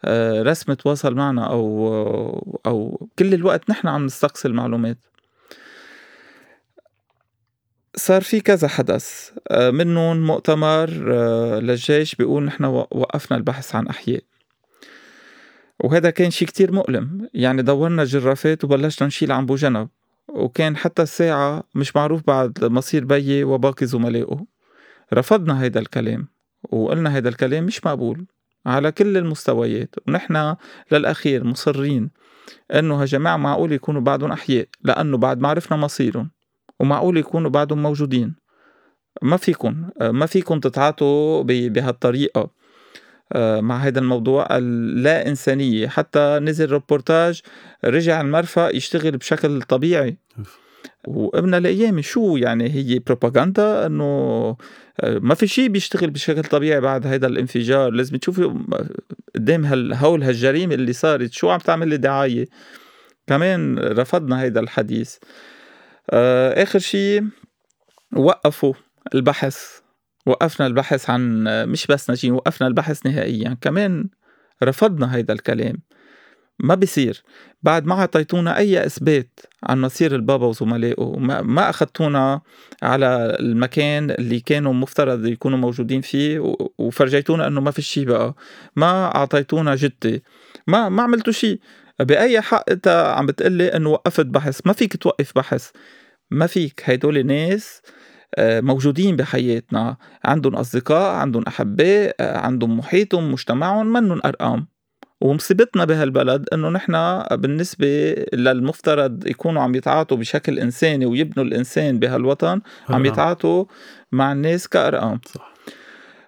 آه، رسم تواصل معنا أو أو كل الوقت نحن عم نستقصي المعلومات. صار في كذا حدث آه، منهم مؤتمر آه، للجيش بيقول نحن وقفنا البحث عن أحياء. وهذا كان شيء كتير مؤلم يعني دورنا جرافات وبلشنا نشيل عن بوجنب وكان حتى الساعة مش معروف بعد مصير بيي وباقي زملائه. رفضنا هيدا الكلام وقلنا هيدا الكلام مش مقبول على كل المستويات. ونحن للأخير مصرين إنه هالجماعة معقول يكونوا بعدهم أحياء لأنه بعد ما عرفنا مصيرهم ومعقول يكونوا بعدهم موجودين. ما فيكم ما فيكم تتعاطوا بهالطريقة. آه، مع هذا الموضوع اللا إنسانية حتى نزل روبورتاج رجع المرفأ يشتغل بشكل طبيعي. وابن الأيام شو يعني هي بروباغندا؟ إنه ما في شيء بيشتغل بشكل طبيعي بعد هذا الانفجار. لازم تشوفي قدام هول هالجريمة اللي صارت شو عم تعمل دعاية؟ كمان رفضنا هذا الحديث. آه، آخر شيء وقفوا البحث. وقفنا البحث عن مش بس ناجين وقفنا البحث نهائيا. كمان رفضنا هذا الكلام. ما بيصير. بعد ما اعطيتونا أي إثبات عن مصير البابا وزملائه ما, أخذتونا على المكان اللي كانوا مفترض يكونوا موجودين فيه وفرجيتونا إنه ما في شيء بقى. ما اعطيتونا جدي ما ما عملتوا شيء بأي حق أنت عم بتقلي إنه وقفت بحث؟ ما فيك توقف بحث. ما فيك. هيدول ناس آه، موجودين بحياتنا. عندهم أصدقاء عندهم أحباء آه، عندهم محيطهم مجتمعهم منهم أرقام. ومصيبتنا بهالبلد إنه نحن بالنسبة للمفترض يكونوا عم يتعاطوا بشكل إنساني ويبنوا الإنسان بهالوطن عم يتعاطوا مع الناس كأرقام. صح.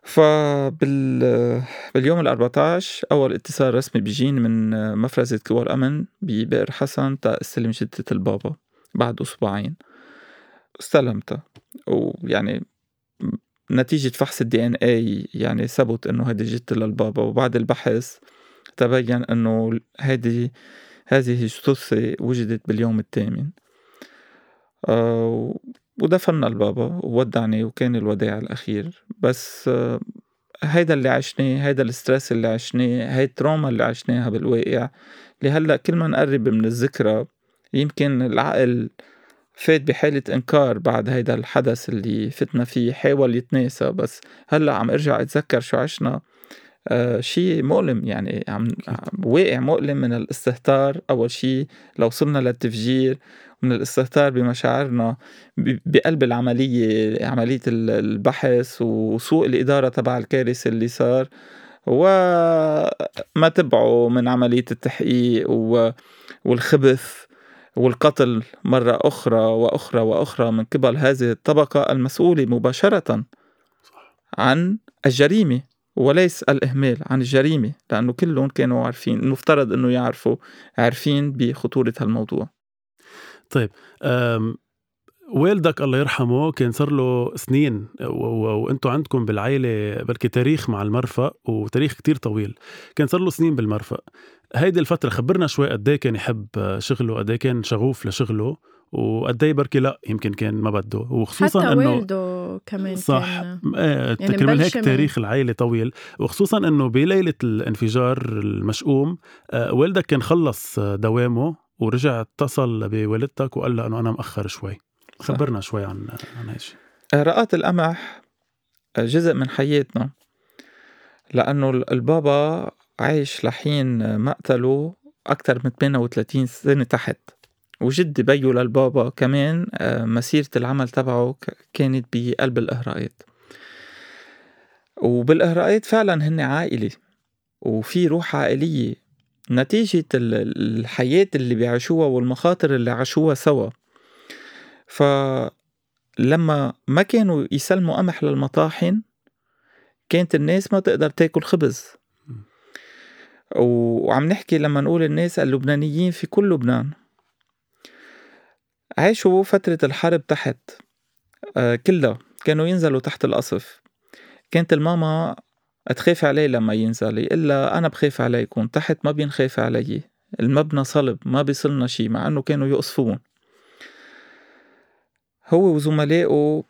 فبال باليوم ال 14 أول اتصال رسمي بيجيني من مفرزة كوار أمن ببئر حسن تا استلم جده البابا بعد أسبوعين. استلمتها. ويعني نتيجة فحص الدي إن اي يعني ثبت إنه هذه جدة للبابا. وبعد البحث تبين أنه هذه هذه الجثة وجدت باليوم الثامن. آه ودفنا البابا وودعني وكان الوداع الأخير. بس آه هيدا اللي عشناه هيدا ال stress اللي عشناه هاي ال trauma اللي عشناها بالواقع هلأ كل ما نقرب من الذكرى يمكن العقل فات بحالة إنكار بعد هيدا الحدث اللي فتنا فيه حاول يتناسى. بس هلأ عم أرجع أتذكر شو عشنا. شيء مؤلم يعني عم واقع مؤلم من الاستهتار. أول شيء لو وصلنا للتفجير من الاستهتار بمشاعرنا بقلب العملية عملية البحث وسوء الإدارة تبع الكارثة اللي صار وما تبعه من عملية التحقيق والخبث والقتل مرة أخرى وأخرى وأخرى من قبل هذه الطبقة المسؤولة مباشرة عن الجريمة. وليس الإهمال عن الجريمة لأنه كلهم كانوا عارفين المفترض أنه يعرفوا عارفين بخطورة هالموضوع. طيب والدك الله يرحمه كان صار له سنين وأنتم عندكم بالعائله بركي تاريخ مع المرفأ وتاريخ كتير طويل. كان صار له سنين بالمرفأ. هيدي الفترة خبرنا شوي قد إيه كان يحب شغله قد إيه كان شغوف لشغله. وقد إيه بركي لا يمكن كان ما بده. وخصوصا حتى إنه والده كمان صح كان إيه يعني كرمال هيك تاريخ العائله طويل. وخصوصا إنه بليلة الانفجار المشؤوم آه والدك كان خلص دوامه ورجع اتصل بوالدتك وقال لها إنه أنا مأخر شوي. خبرنا شوي عن عن هالشيء رقات القمح جزء من حياتنا لأنه البابا عايش لحين مقتله أكثر من 38 سنة تحت. وجدي بيو للبابا كمان آه، مسيرة العمل تبعه كانت بقلب الإهراءات. وبالإهراءات فعلا هن عائلة وفي روح عائلية. نتيجة الحياة اللي بيعيشوها والمخاطر اللي عاشوها سوا. فلما ما كانوا يسلموا قمح للمطاحن كانت الناس ما تقدر تاكل خبز. وعم نحكي لما نقول الناس اللبنانيين في كل لبنان. عاشوا فترة الحرب تحت. آه كلها كانوا ينزلوا تحت القصف كانت الماما تخاف عليه لما ينزل إلا أنا بخاف عليكم تحت ما بينخاف علي. المبنى صلب ما بيصلنا شي مع أنه كانوا يقصفون. هو وزملائه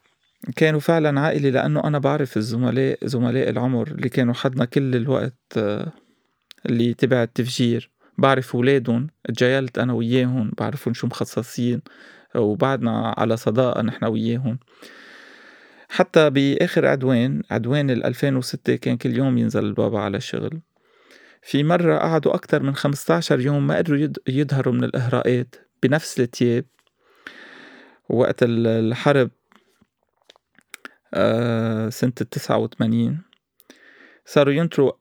كانوا فعلا عائلة لأنه أنا بعرف الزملاء زملاء العمر اللي كانوا حدنا كل الوقت آه، اللي تبع التفجير. بعرف ولادهم تجايلت أنا وياهم بعرفهم شو مخصصين وبعدنا على صداقة نحن وياهم. حتى بآخر عدوان عدوان ال 2006 كان كل يوم ينزل البابا على الشغل في مرة قعدوا أكتر من 15 يوم ما قدروا يظهروا من الإهراءات بنفس التياب وقت الحرب آه سنة التسعة وثمانين صاروا ينطروا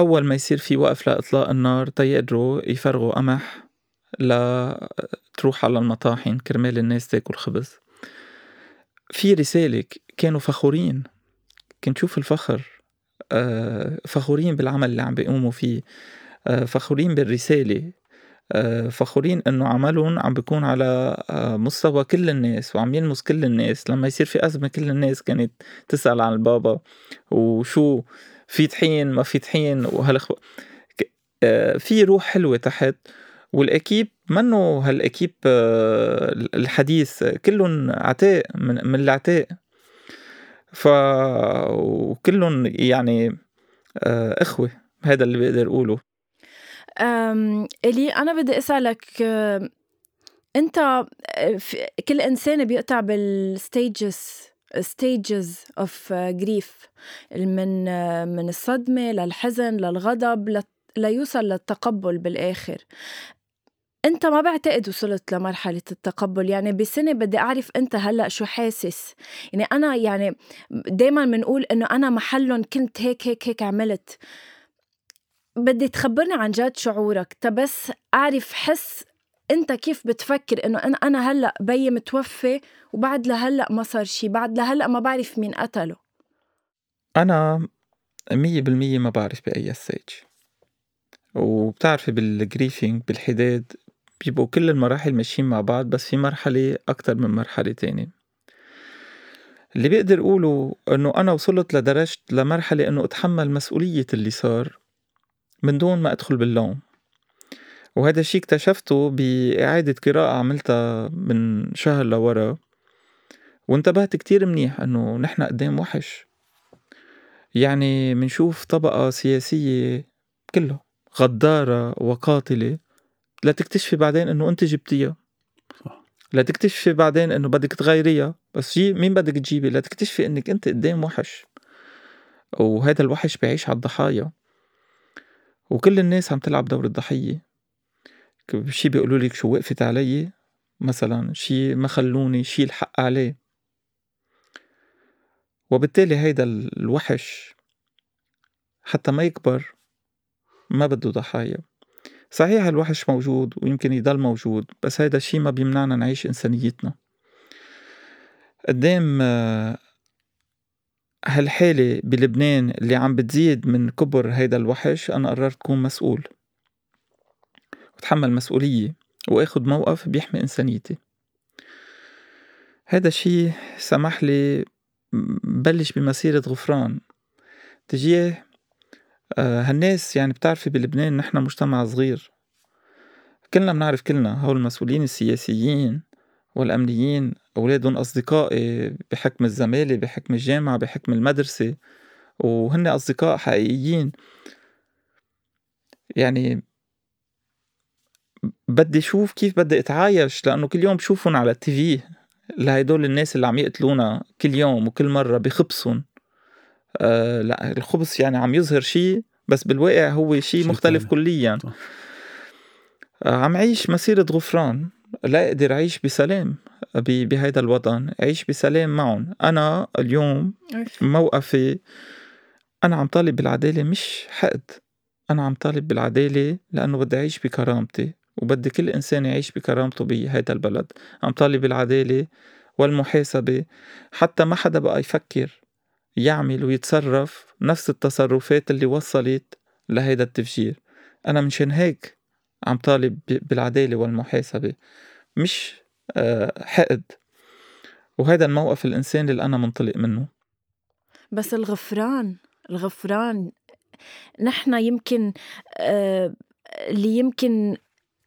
أول ما يصير في وقف لإطلاق النار تيقدروا يفرغوا قمح لتروح على المطاحن كرمال الناس تاكل خبز. في رسالة كانوا فخورين. كنت شوف الفخر آه، فخورين بالعمل اللي عم بيقوموا فيه. آه، فخورين بالرسالة. آه، فخورين إنه عملهم عم بيكون على مستوى كل الناس وعم يلمس كل الناس. لما يصير في أزمة كل الناس كانت تسأل عن البابا وشو في طحين ما في طحين وهالخ في روح حلوة تحت والأكيب منه هالأكيب آه، الحديث؟ كلهم عتاء من, من العتاء. ف وكلهم يعني آه، إخوة هذا اللي بقدر أقوله. إلي أنا بدي أسألك أنت آه، كل إنسان بيقطع بالستيجز stages of grief من من الصدمة للحزن للغضب ليوصل للتقبل بالآخر. انت ما بعتقد وصلت لمرحلة التقبل. يعني بسنة بدي أعرف انت هلأ شو حاسس. يعني أنا يعني دائما بنقول إنه أنا محلهم كنت هيك هيك هيك عملت. بدي تخبرني عن جد شعورك. تبس أعرف حس أنت كيف بتفكر إنه أنا هلأ بيي متوفي وبعد لهلا ما صار شيء بعد لهلا ما بعرف مين قتله. أنا مية بالمية ما بعرف بأي stage وبتعرفي بال grieving بالحداد بيبقوا كل المراحل ماشيين مع بعض بس في مرحلة أكتر من مرحلة تانية. اللي بقدر أقوله إنه أنا وصلت لدرجة لمرحلة إنه أتحمل مسؤولية اللي صار من دون ما أدخل باللوم. وهذا الشيء اكتشفته بإعادة قراءة عملتها من شهر لورا وانتبهت كتير منيح إنه نحن قدام وحش. يعني منشوف طبقة سياسية كله غدارة وقاتلة لا تكتشفي بعدين إنه أنت جبتيها. صح. لا تكتشفي بعدين إنه بدك تغيريها. بس جي مين بدك تجيبي؟ لا تكتشفي إنك أنت قدام وحش. وهذا الوحش بيعيش على الضحايا. وكل الناس عم تلعب دور الضحية. شي بيقولوا لك شو وقفت علي؟ مثلا شي ما خلوني شي الحق عليه. وبالتالي هيدا الوحش حتى ما يكبر ما بده ضحايا. صحيح الوحش موجود ويمكن يضل موجود بس هيدا الشي ما بيمنعنا نعيش إنسانيتنا. قدام هالحالة بلبنان اللي عم بتزيد من كبر هيدا الوحش أنا قررت كون مسؤول. وتحمل مسؤولية وآخد موقف بيحمي إنسانيتي. هذا الشي سمح لي بلش بمسيرة غفران. تجاه هالناس يعني بتعرفي بلبنان نحن مجتمع صغير. كلنا بنعرف كلنا هول المسؤولين السياسيين والأمنيين أولادهم أصدقائي بحكم الزمالة بحكم الجامعة بحكم المدرسة وهن أصدقاء حقيقيين. يعني بدي شوف كيف بدي أتعايش لأنه كل يوم بشوفهم على التي في. لهدول الناس اللي عم يقتلونا كل يوم وكل مرة بخبصن آه لا الخبز يعني عم يظهر شيء بس بالواقع هو شيء مختلف تاني. كليا آه عم عيش مسيرة غفران. لا أقدر أعيش بسلام بهيدا الوطن. أعيش بسلام معهم. أنا اليوم موقفي أنا عم طالب بالعدالة مش حقد. أنا عم طالب بالعدالة لأنه بدي أعيش بكرامتي. وبدي كل إنسان يعيش بكرامته بهيدا البلد. عم طالب بالعدالة والمحاسبة. حتى ما حدا بقى يفكر يعمل ويتصرف نفس التصرفات اللي وصلت لهيدا التفجير. أنا منشان هيك عم طالب بالعدالة والمحاسبة. مش آه، حقد. وهذا الموقف الإنساني اللي أنا منطلق منه. بس الغفران الغفران. نحن يمكن آه، اللي يمكن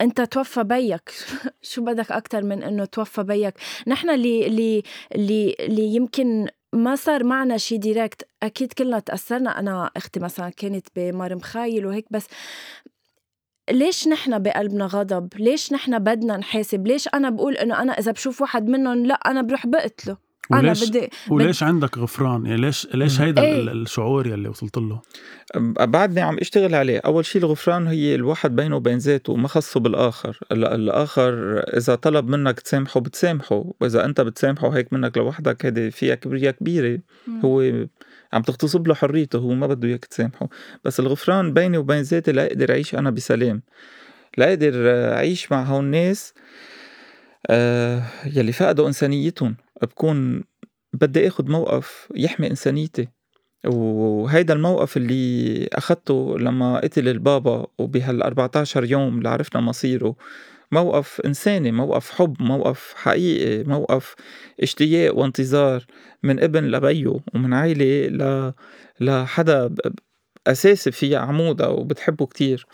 أنت توفى بيك. شو بدك أكثر من إنه توفى بيك؟ نحن اللي اللي اللي, اللي يمكن ما صار معنا شيء ديريكت أكيد كلنا تأثرنا. أنا أختي مثلا كانت بمار مخايل وهيك بس ليش نحن بقلبنا غضب؟ ليش نحن بدنا نحاسب؟ ليش أنا بقول إنه أنا إذا بشوف واحد منهم لا أنا بروح بقتله. وليش أنا بدي وليش عندك غفران؟ يعني ليش ليش هيدا إيه؟ الشعور يلي وصلت له؟ بعدني عم اشتغل عليه. أول شيء الغفران هي الواحد بينه وبين ذاته ما خصه بالآخر. الآخر إذا طلب منك تسامحه بتسامحه وإذا أنت بتسامحه هيك منك لوحدك هيدي فيها كبرياء كبيرة. هو عم تغتصب له حريته هو ما بده إياك تسامحه. بس الغفران بيني وبين ذاتي لا أقدر اعيش أنا بسلام. لا أقدر اعيش مع هون الناس آه يلي فقدوا إنسانيتهم. بكون بدي آخد موقف يحمي إنسانيتي. وهيدا الموقف اللي أخدته لما قتل البابا وبهال 14 يوم اللي عرفنا مصيره. موقف إنساني موقف حب موقف حقيقي موقف اشتياق وانتظار من ابن لبيه ومن عائله ل... لحدا أساسي فيها عمودة وبتحبه كتير.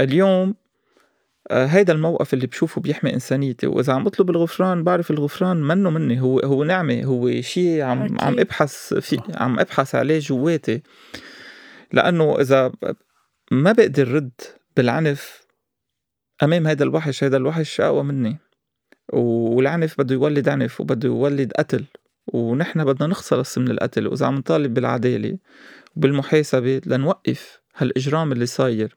اليوم هيدا الموقف اللي بشوفه بيحمي إنسانيتي وإذا عم بطلب الغفران بعرف الغفران منه مني هو هو نعمة هو شيء عم أكيد. عم أبحث في عم أبحث عليه جواتي. لأنه إذا ما بقدر رد بالعنف أمام هيدا الوحش هيدا الوحش أقوى مني. والعنف بده يولد عنف وبده يولد قتل. ونحن بدنا نخلص من القتل وإذا عم نطالب بالعدالة وبالمحاسبة لنوقف هالإجرام اللي صاير.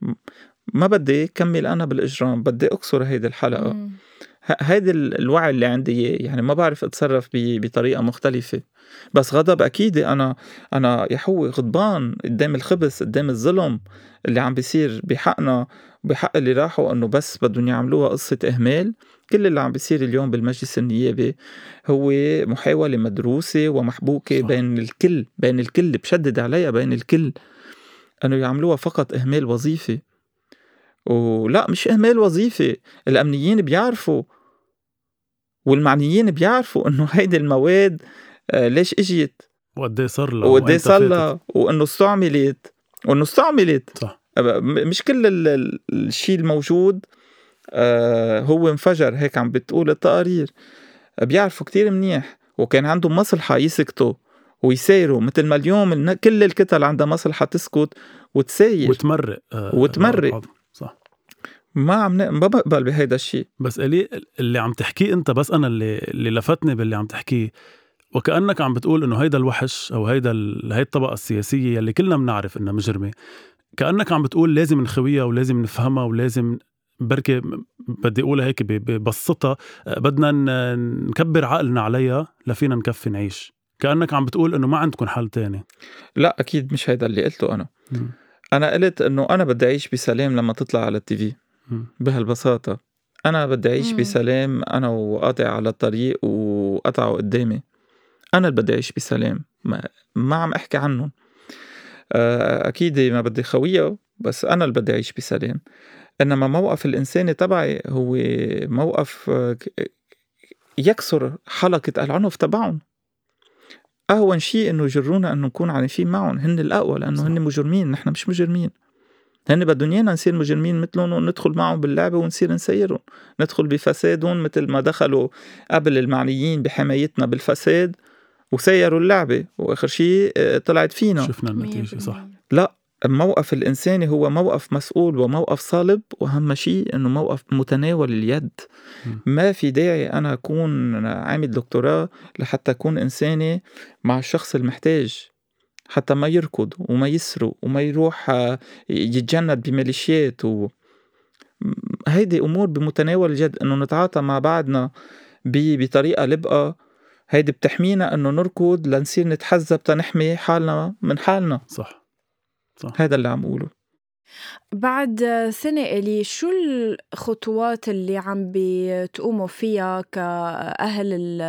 ما بدي كمل أنا بالإجرام بدي أكسر هيدي الحلقة. هيدي الوعي اللي عندي إياه يعني ما بعرف أتصرف بطريقة مختلفة. بس غضب أكيد أنا أنا يا حوي غضبان قدام الخبث قدام الظلم اللي عم بيصير بحقنا وبحق اللي راحوا إنه بس بدهم يعملوها قصة إهمال. كل اللي عم بيصير اليوم بالمجلس النيابي هو محاولة مدروسة ومحبوكة صح. بين الكل بين الكل بشدد عليها بين الكل إنه يعملوها فقط إهمال وظيفي ولا مش إهمال وظيفي الأمنيين بيعرفوا. والمعنيين بيعرفوا إنه هيدي المواد آه، ليش إجيت؟ وقد صار لها؟ وقد صار لها؟ وإنه استعملت. وإنه استعملت. صح. مش كل الشيء الموجود آه، هو انفجر هيك عم بتقول التقارير. بيعرفوا كتير منيح. وكان عندهم مصلحة يسكتوا ويسايروا مثل ما اليوم كل الكتل عندها مصلحة تسكت وتساير. وتمرق آه وتمرق. ما عم ما بقبل بهيدا الشيء بس إلي اللي عم تحكيه أنت بس أنا اللي اللي لفتني باللي عم تحكيه. وكأنك عم بتقول إنه هيدا الوحش أو هيدا هي الطبقة السياسية يلي كلنا بنعرف إنها مجرمة. كأنك عم بتقول لازم نخويها ولازم نفهمها ولازم بركي بدي أقولها هيك ببسطها بدنا نكبر عقلنا عليها لفينا نكفي نعيش. كأنك عم بتقول إنه ما عندكم حل تاني. لا أكيد مش هيدا اللي قلته أنا. م. أنا قلت إنه أنا بدي أعيش بسلام لما تطلع على التي في. بهالبساطة. أنا بدي أعيش بسلام أنا وقاطع على الطريق وقطعوا قدامي. أنا اللي بدي أعيش بسلام ما, ما عم أحكي عنهم. آه، أكيد ما بدي خويه بس أنا اللي بدي أعيش بسلام. إنما موقف الإنساني تبعي هو موقف آه، يكسر حلقة العنف تبعهم. أهون شيء إنه يجرونا إنه نكون عنيفين معهم هن الأقوى لأنه هن مجرمين نحن مش مجرمين. هن بدهم إيانا نصير مجرمين مثلهم وندخل معهم باللعبة ونصير نسيرهم. ندخل بفسادهم مثل ما دخلوا قبل المعنيين بحمايتنا بالفساد وسيروا اللعبة. وآخر شيء آه، طلعت فينا. شفنا النتيجة صح. لا الموقف الإنساني هو موقف مسؤول وموقف صلب. وأهم شيء إنه موقف متناول اليد. م. ما في داعي أنا أكون عامل دكتوراه لحتى أكون إنساني مع الشخص المحتاج. حتى ما يركض وما يسرق وما يروح آه، يتجند بميليشيات و هيدي أمور بمتناول اليد إنه نتعاطى مع بعضنا بطريقة لبقى. هيدي بتحمينا إنه نركض لنصير نتحزب تنحمي حالنا من حالنا. صح. صح. هذا اللي عم أقوله. بعد سنة إلي شو الخطوات اللي عم بتقوموا فيها كأهل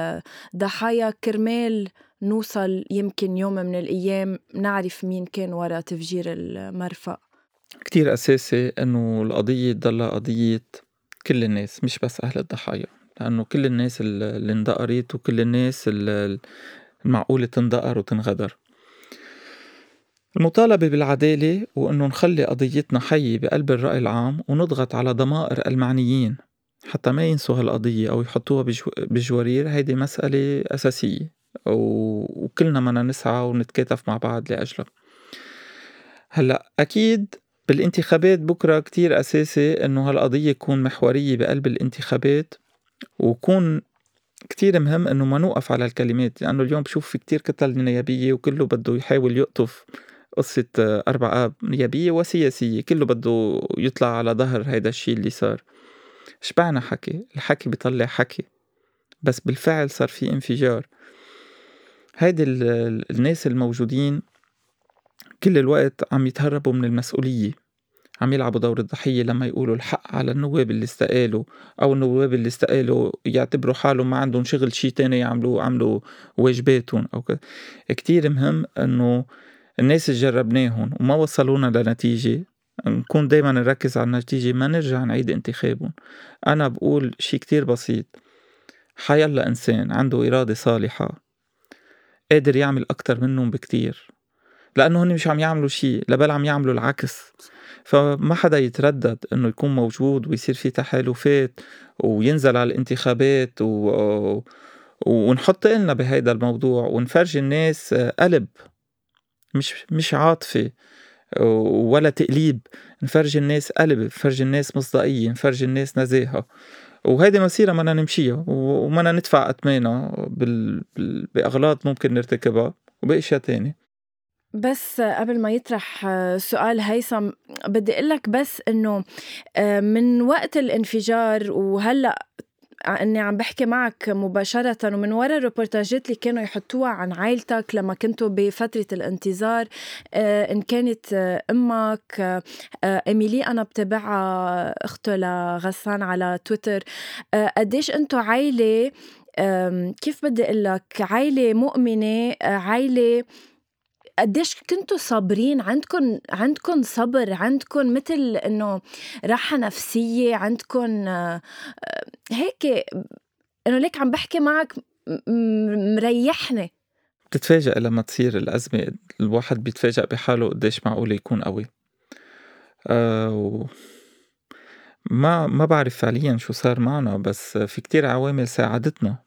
الضحايا كرمال؟ نوصل يمكن يوم من الأيام نعرف مين كان وراء تفجير المرفأ. كتير أساسي إنه القضية تضلها قضية كل الناس مش بس أهل الضحايا لأنه كل الناس اللي اندقرت وكل الناس المعقولة تندقر وتنغدر. المطالبة بالعدالة وإنه نخلي قضيتنا حية بقلب الرأي العام ونضغط على ضمائر المعنيين حتى ما ينسوا هالقضية أو يحطوها بجوارير هيدي مسألة أساسية. وكلنا بدنا نسعى ونتكاتف مع بعض لأجلها هلأ أكيد بالانتخابات بكرة كتير أساسي إنه هالقضية تكون محورية بقلب الانتخابات وكون كتير مهم إنه ما نوقف على الكلمات لأنه اليوم بشوف في كتير كتل نيابية وكله بده يحاول يقطف قصة أربع آب نيابية وسياسية كله بده يطلع على ظهر هيدا الشي اللي صار. شبعنا حكي؟ الحكي بيطلع حكي بس بالفعل صار في انفجار. هيدي الناس الموجودين كل الوقت عم يتهربوا من المسؤولية عم يلعبوا دور الضحية لما يقولوا الحق على النواب اللي استقالوا أو النواب اللي استقالوا يعتبروا حالهم ما عندهم شغل شي تاني يعملوا عملوا واجباتهم أو كده كتير مهم إنه الناس اللي جربناهم وما وصلونا لنتيجة نكون دايما نركز على النتيجة ما نرجع نعيد انتخابهم. أنا بقول شي كتير بسيط حيلا إنسان عنده إرادة صالحة. قادر يعمل أكتر منهم بكتير. لأنه هن مش عم يعملوا شي لبل عم يعملوا العكس. فما حدا يتردد إنه يكون موجود ويصير في تحالفات وينزل على الانتخابات و... ونحط إلنا بهيدا الموضوع ونفرجي الناس قلب. مش مش عاطفة ولا تقليب. نفرجي الناس قلب نفرجي الناس مصداقية نفرجي الناس نزاهة. وهيدي مسيرة بدنا نمشيها ومنا ندفع أثمانها بال... بأغلاط ممكن نرتكبها وبأشياء تانية. بس قبل ما يطرح سؤال هيثم بدي أقول لك بس إنه آه، من وقت الانفجار وهلأ إني عم بحكي معك مباشرة ومن وراء الروبورتاجات اللي كانوا يحطوها عن عائلتك لما كنتوا بفترة الانتظار آه، إن كانت آه، أمك إيميلي أنا بتابعها أخته لغسان على تويتر قديش أنتوا عائلة كيف بدي أقول لك عائلة مؤمنة عائلة قديش كنتوا صابرين؟ عندكم عندكم صبر؟ عندكم مثل إنه راحة نفسية؟ عندكم آه، هيك إنه ليك عم بحكي معك مريحني. بتتفاجئ لما تصير الأزمة؟ الواحد بيتفاجئ بحاله قديش معقول يكون قوي. أه و... ما ما بعرف فعليا شو صار معنا بس في كتير عوامل ساعدتنا.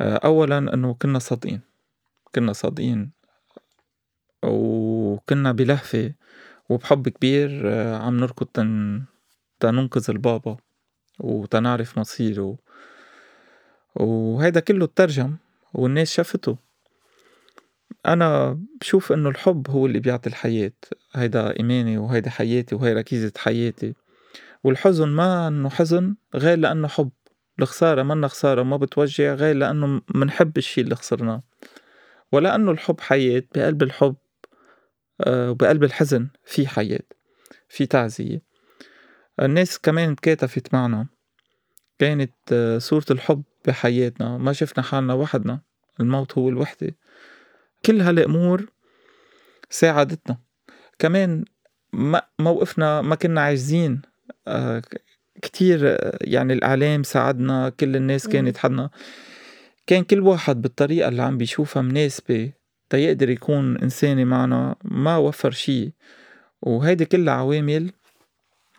أولا إنه كنا صادقين. كنا صادقين. وكنا بلهفة وبحب كبير آه، عم نركض تن... تننقذ البابا وتنعرف مصيره. وهيدا كله ترجم والناس شافته. أنا بشوف إنه الحب هو اللي بيعطي الحياة. هيدا إيماني وهيدا حياتي وهي ركيزة حياتي. والحزن ما إنه حزن غير لأنه حب. الخسارة منا خسارة ما بتوجع غير لأنه منحب الشي اللي خسرناه. ولأنه الحب حياة بقلب الحب وبقلب الحزن في حياة في تعزية. الناس كمان تكاتفت معنا كانت آه، صورة الحب بحياتنا. ما شفنا حالنا وحدنا الموت هو الوحدة. كل هالأمور ساعدتنا. كمان موقفنا ما كنا عاجزين آه، كتير يعني الإعلام ساعدنا كل الناس كانت حدنا. كان كل واحد بالطريقة اللي عم بيشوفها مناسبة. تيقدر يكون إنساني معنا ما وفر شي وهيدي كلها عوامل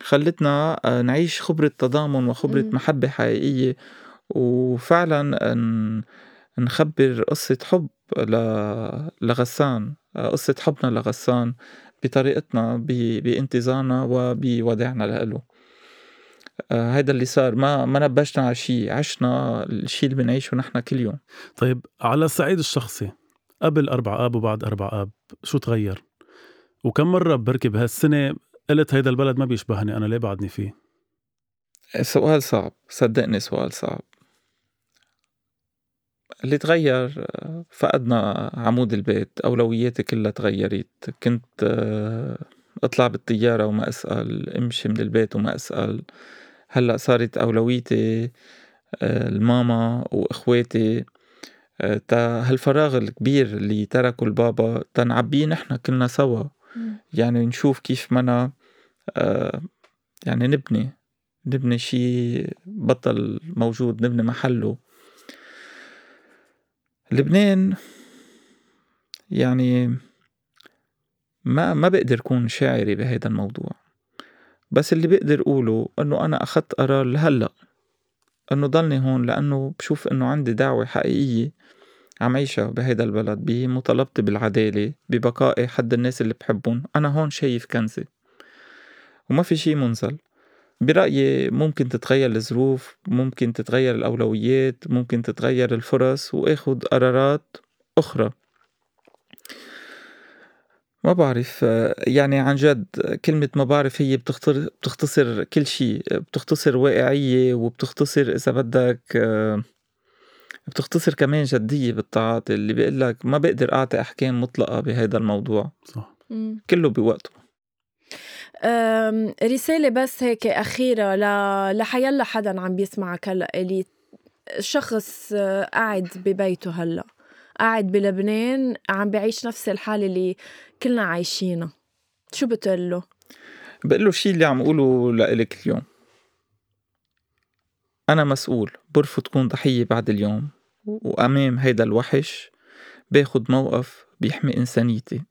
خلتنا آه، نعيش خبرة تضامن وخبرة م. محبة حقيقية. وفعلا نخبر قصة حب لغسان آه، قصة حبنا لغسان بطريقتنا بانتظارنا وبوداعنا له آه، هيدا اللي صار. ما ما نبشنا على شيء عشنا الشيء اللي بنعيشه نحن كل يوم. طيب على الصعيد الشخصي قبل أربع آب وبعد أربع آب شو تغير؟ وكم مرة بركي بهالسنة قلت هيدا البلد ما بيشبهني أنا ليه بعدني فيه؟ سؤال صعب صدقني سؤال صعب اللي تغير فقدنا عمود البيت أولوياتي كلها تغيرت كنت آه، أطلع بالطيارة وما أسأل أمشي من البيت وما أسأل هلأ صارت أولويتي آه، الماما وإخواتي هالفراغ الكبير اللي تركه البابا تنعبيه نحن كلنا سوا. يعني نشوف كيف منا آه يعني نبني نبني شي بطل موجود نبني محله. لبنان يعني ما ما بقدر كون شاعري بهذا الموضوع. بس اللي بقدر أقوله إنه أنا أخدت قرار لهلأ إنه ضلني هون لأنه بشوف إنه عندي دعوة حقيقية عم عيشها بهيدا البلد بمطالبتي بالعدالة ببقائي حد الناس اللي بحبهم. أنا هون شايف كنزة وما في شي منزل. برأيي ممكن تتغير الظروف ممكن تتغير الأولويات ممكن تتغير الفرص وآخد قرارات أخرى. ما بعرف يعني عن جد كلمة ما بعرف هي بتختصر, بتختصر كل شيء بتختصر واقعية وبتختصر إذا بدك بتختصر كمان جدية بالتعاطي اللي بيقول لك ما بقدر أعطي أحكام مطلقة بهذا الموضوع. صح. كله بوقته. رسالة بس هيك أخيرة ل... لحيلا حدا عم بيسمعك هلأ اللي شخص قاعد ببيته هلأ قاعد بلبنان عم بعيش نفس الحالة اللي كلنا عايشينها. شو بتقول له؟ بقول له الشيء اللي عم أقوله لإلك اليوم. أنا مسؤول برفض كون ضحية بعد اليوم. وأمام هيدا الوحش باخد موقف بيحمي إنسانيتي.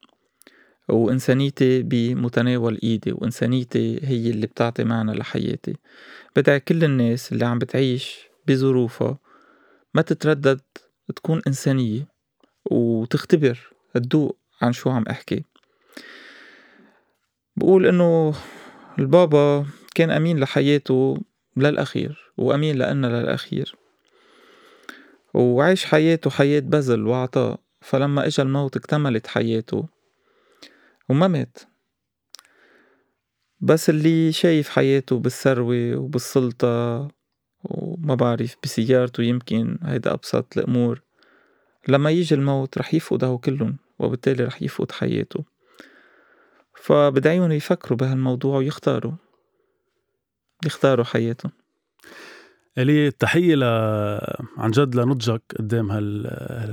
وإنسانيتي بمتناول إيدي وإنسانيتي هي اللي بتعطي معنى لحياتي. بدعي كل الناس اللي عم بتعيش بظروفها ما تتردد تكون إنسانية وتختبر تدوق عن شو عم أحكي. بقول إنه البابا كان أمين لحياته للأخير وأمين لأنا للأخير وعيش حياته حياة بذل وعطاء. فلما إجا الموت اكتملت حياته وما مات. بس اللي شايف حياته بالثروة وبالسلطة وما بعرف بسيارته يمكن هيدا أبسط الأمور. لما يجي الموت رح يفقده كلهم وبالتالي رح يفقد حياته. فبدعيهم يفكروا بهالموضوع ويختاروا. يختاروا حياتهم. إلي تحية ل عن جد لنضجك قدام هال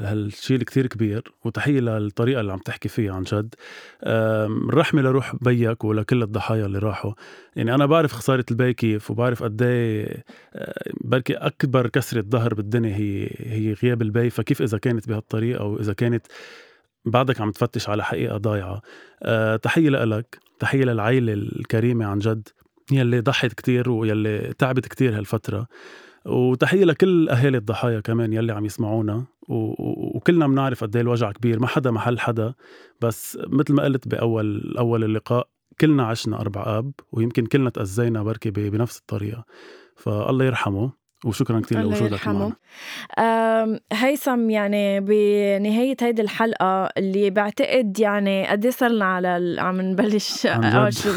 هالشيء الكثير كبير وتحية للطريقة اللي عم تحكي فيها عن جد. الرحمه لروح بيك ولكل الضحايا اللي راحوا. يعني أنا بعرف خسارة البي كيف وبعرف قد إيه بركي أكبر كسرة ظهر بالدنيا هي هي غياب البي فكيف إذا كانت بهالطريقة واذا كانت بعدك عم تفتش على حقيقة ضايعة. أه تحية لك تحية للعائله الكريمة عن جد. يلي ضحت كتير ويلي تعبت كتير هالفترة. وتحية لكل أهالي الضحايا كمان يلي عم يسمعونا. وكلنا بنعرف قد إيه الوجع كبير. ما حدا محل حدا. بس مثل ما قلت بأول أول اللقاء كلنا عشنا أربع آب ويمكن كلنا تأذينا بركي بنفس الطريقة. فالله يرحمه. وشكرا كثير لوجودك معنا. هيثم يعني بنهاية هيدي الحلقة اللي بعتقد يعني قد إيه صرنا على عم نبلش أول شيء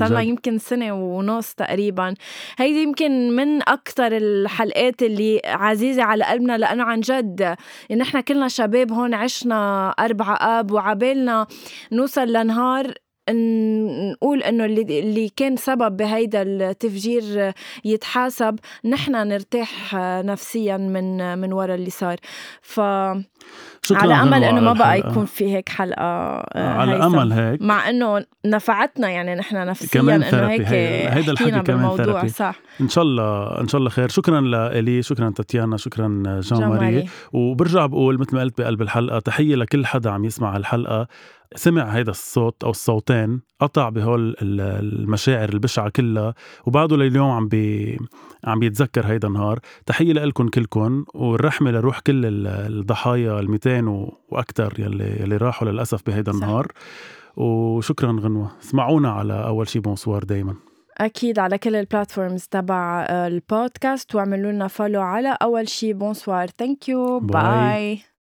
لنا يمكن سنة ونص تقريبا. هيدي يمكن من أكثر الحلقات اللي عزيزة على قلبنا لأنه عن جد نحن كلنا شباب هون عشنا أربعة آب وعبالنا نوصل لنهار نقول إنه اللي اللي كان سبب بهيدا التفجير يتحاسب نحن نرتاح نفسيا من من وراء اللي صار. ف على أمل إنه ما بقى يكون في هيك حلقة آه، على. أمل هيك. مع إنه نفعتنا يعني نحن نفسيا إنه هيك هيدا الحكي كمان ثيرابي. صح. إن شاء الله إن شاء الله خير. شكرا لإلي شكرا تاتيانا شكرا جان ماري. وبرجع بقول مثل ما قلت بقلب الحلقة تحية لكل حدا عم يسمع هالحلقة. سمع هيدا الصوت أو الصوتين قطع بهول المشاعر البشعه كلها وبعده لليوم عم بي عم بيتذكر هيدا النهار. تحية لكم كلكم والرحمة لروح كل الضحايا ال 200 وأكثر يلي يلي راحوا للأسف بهيدا النهار. وشكرا غنوة. اسمعونا على أول شي bonsoir دايما. أكيد على كل ال platforms تبع البودكاست واعملوا لنا follow على أول شي bonsoir. Thank you bye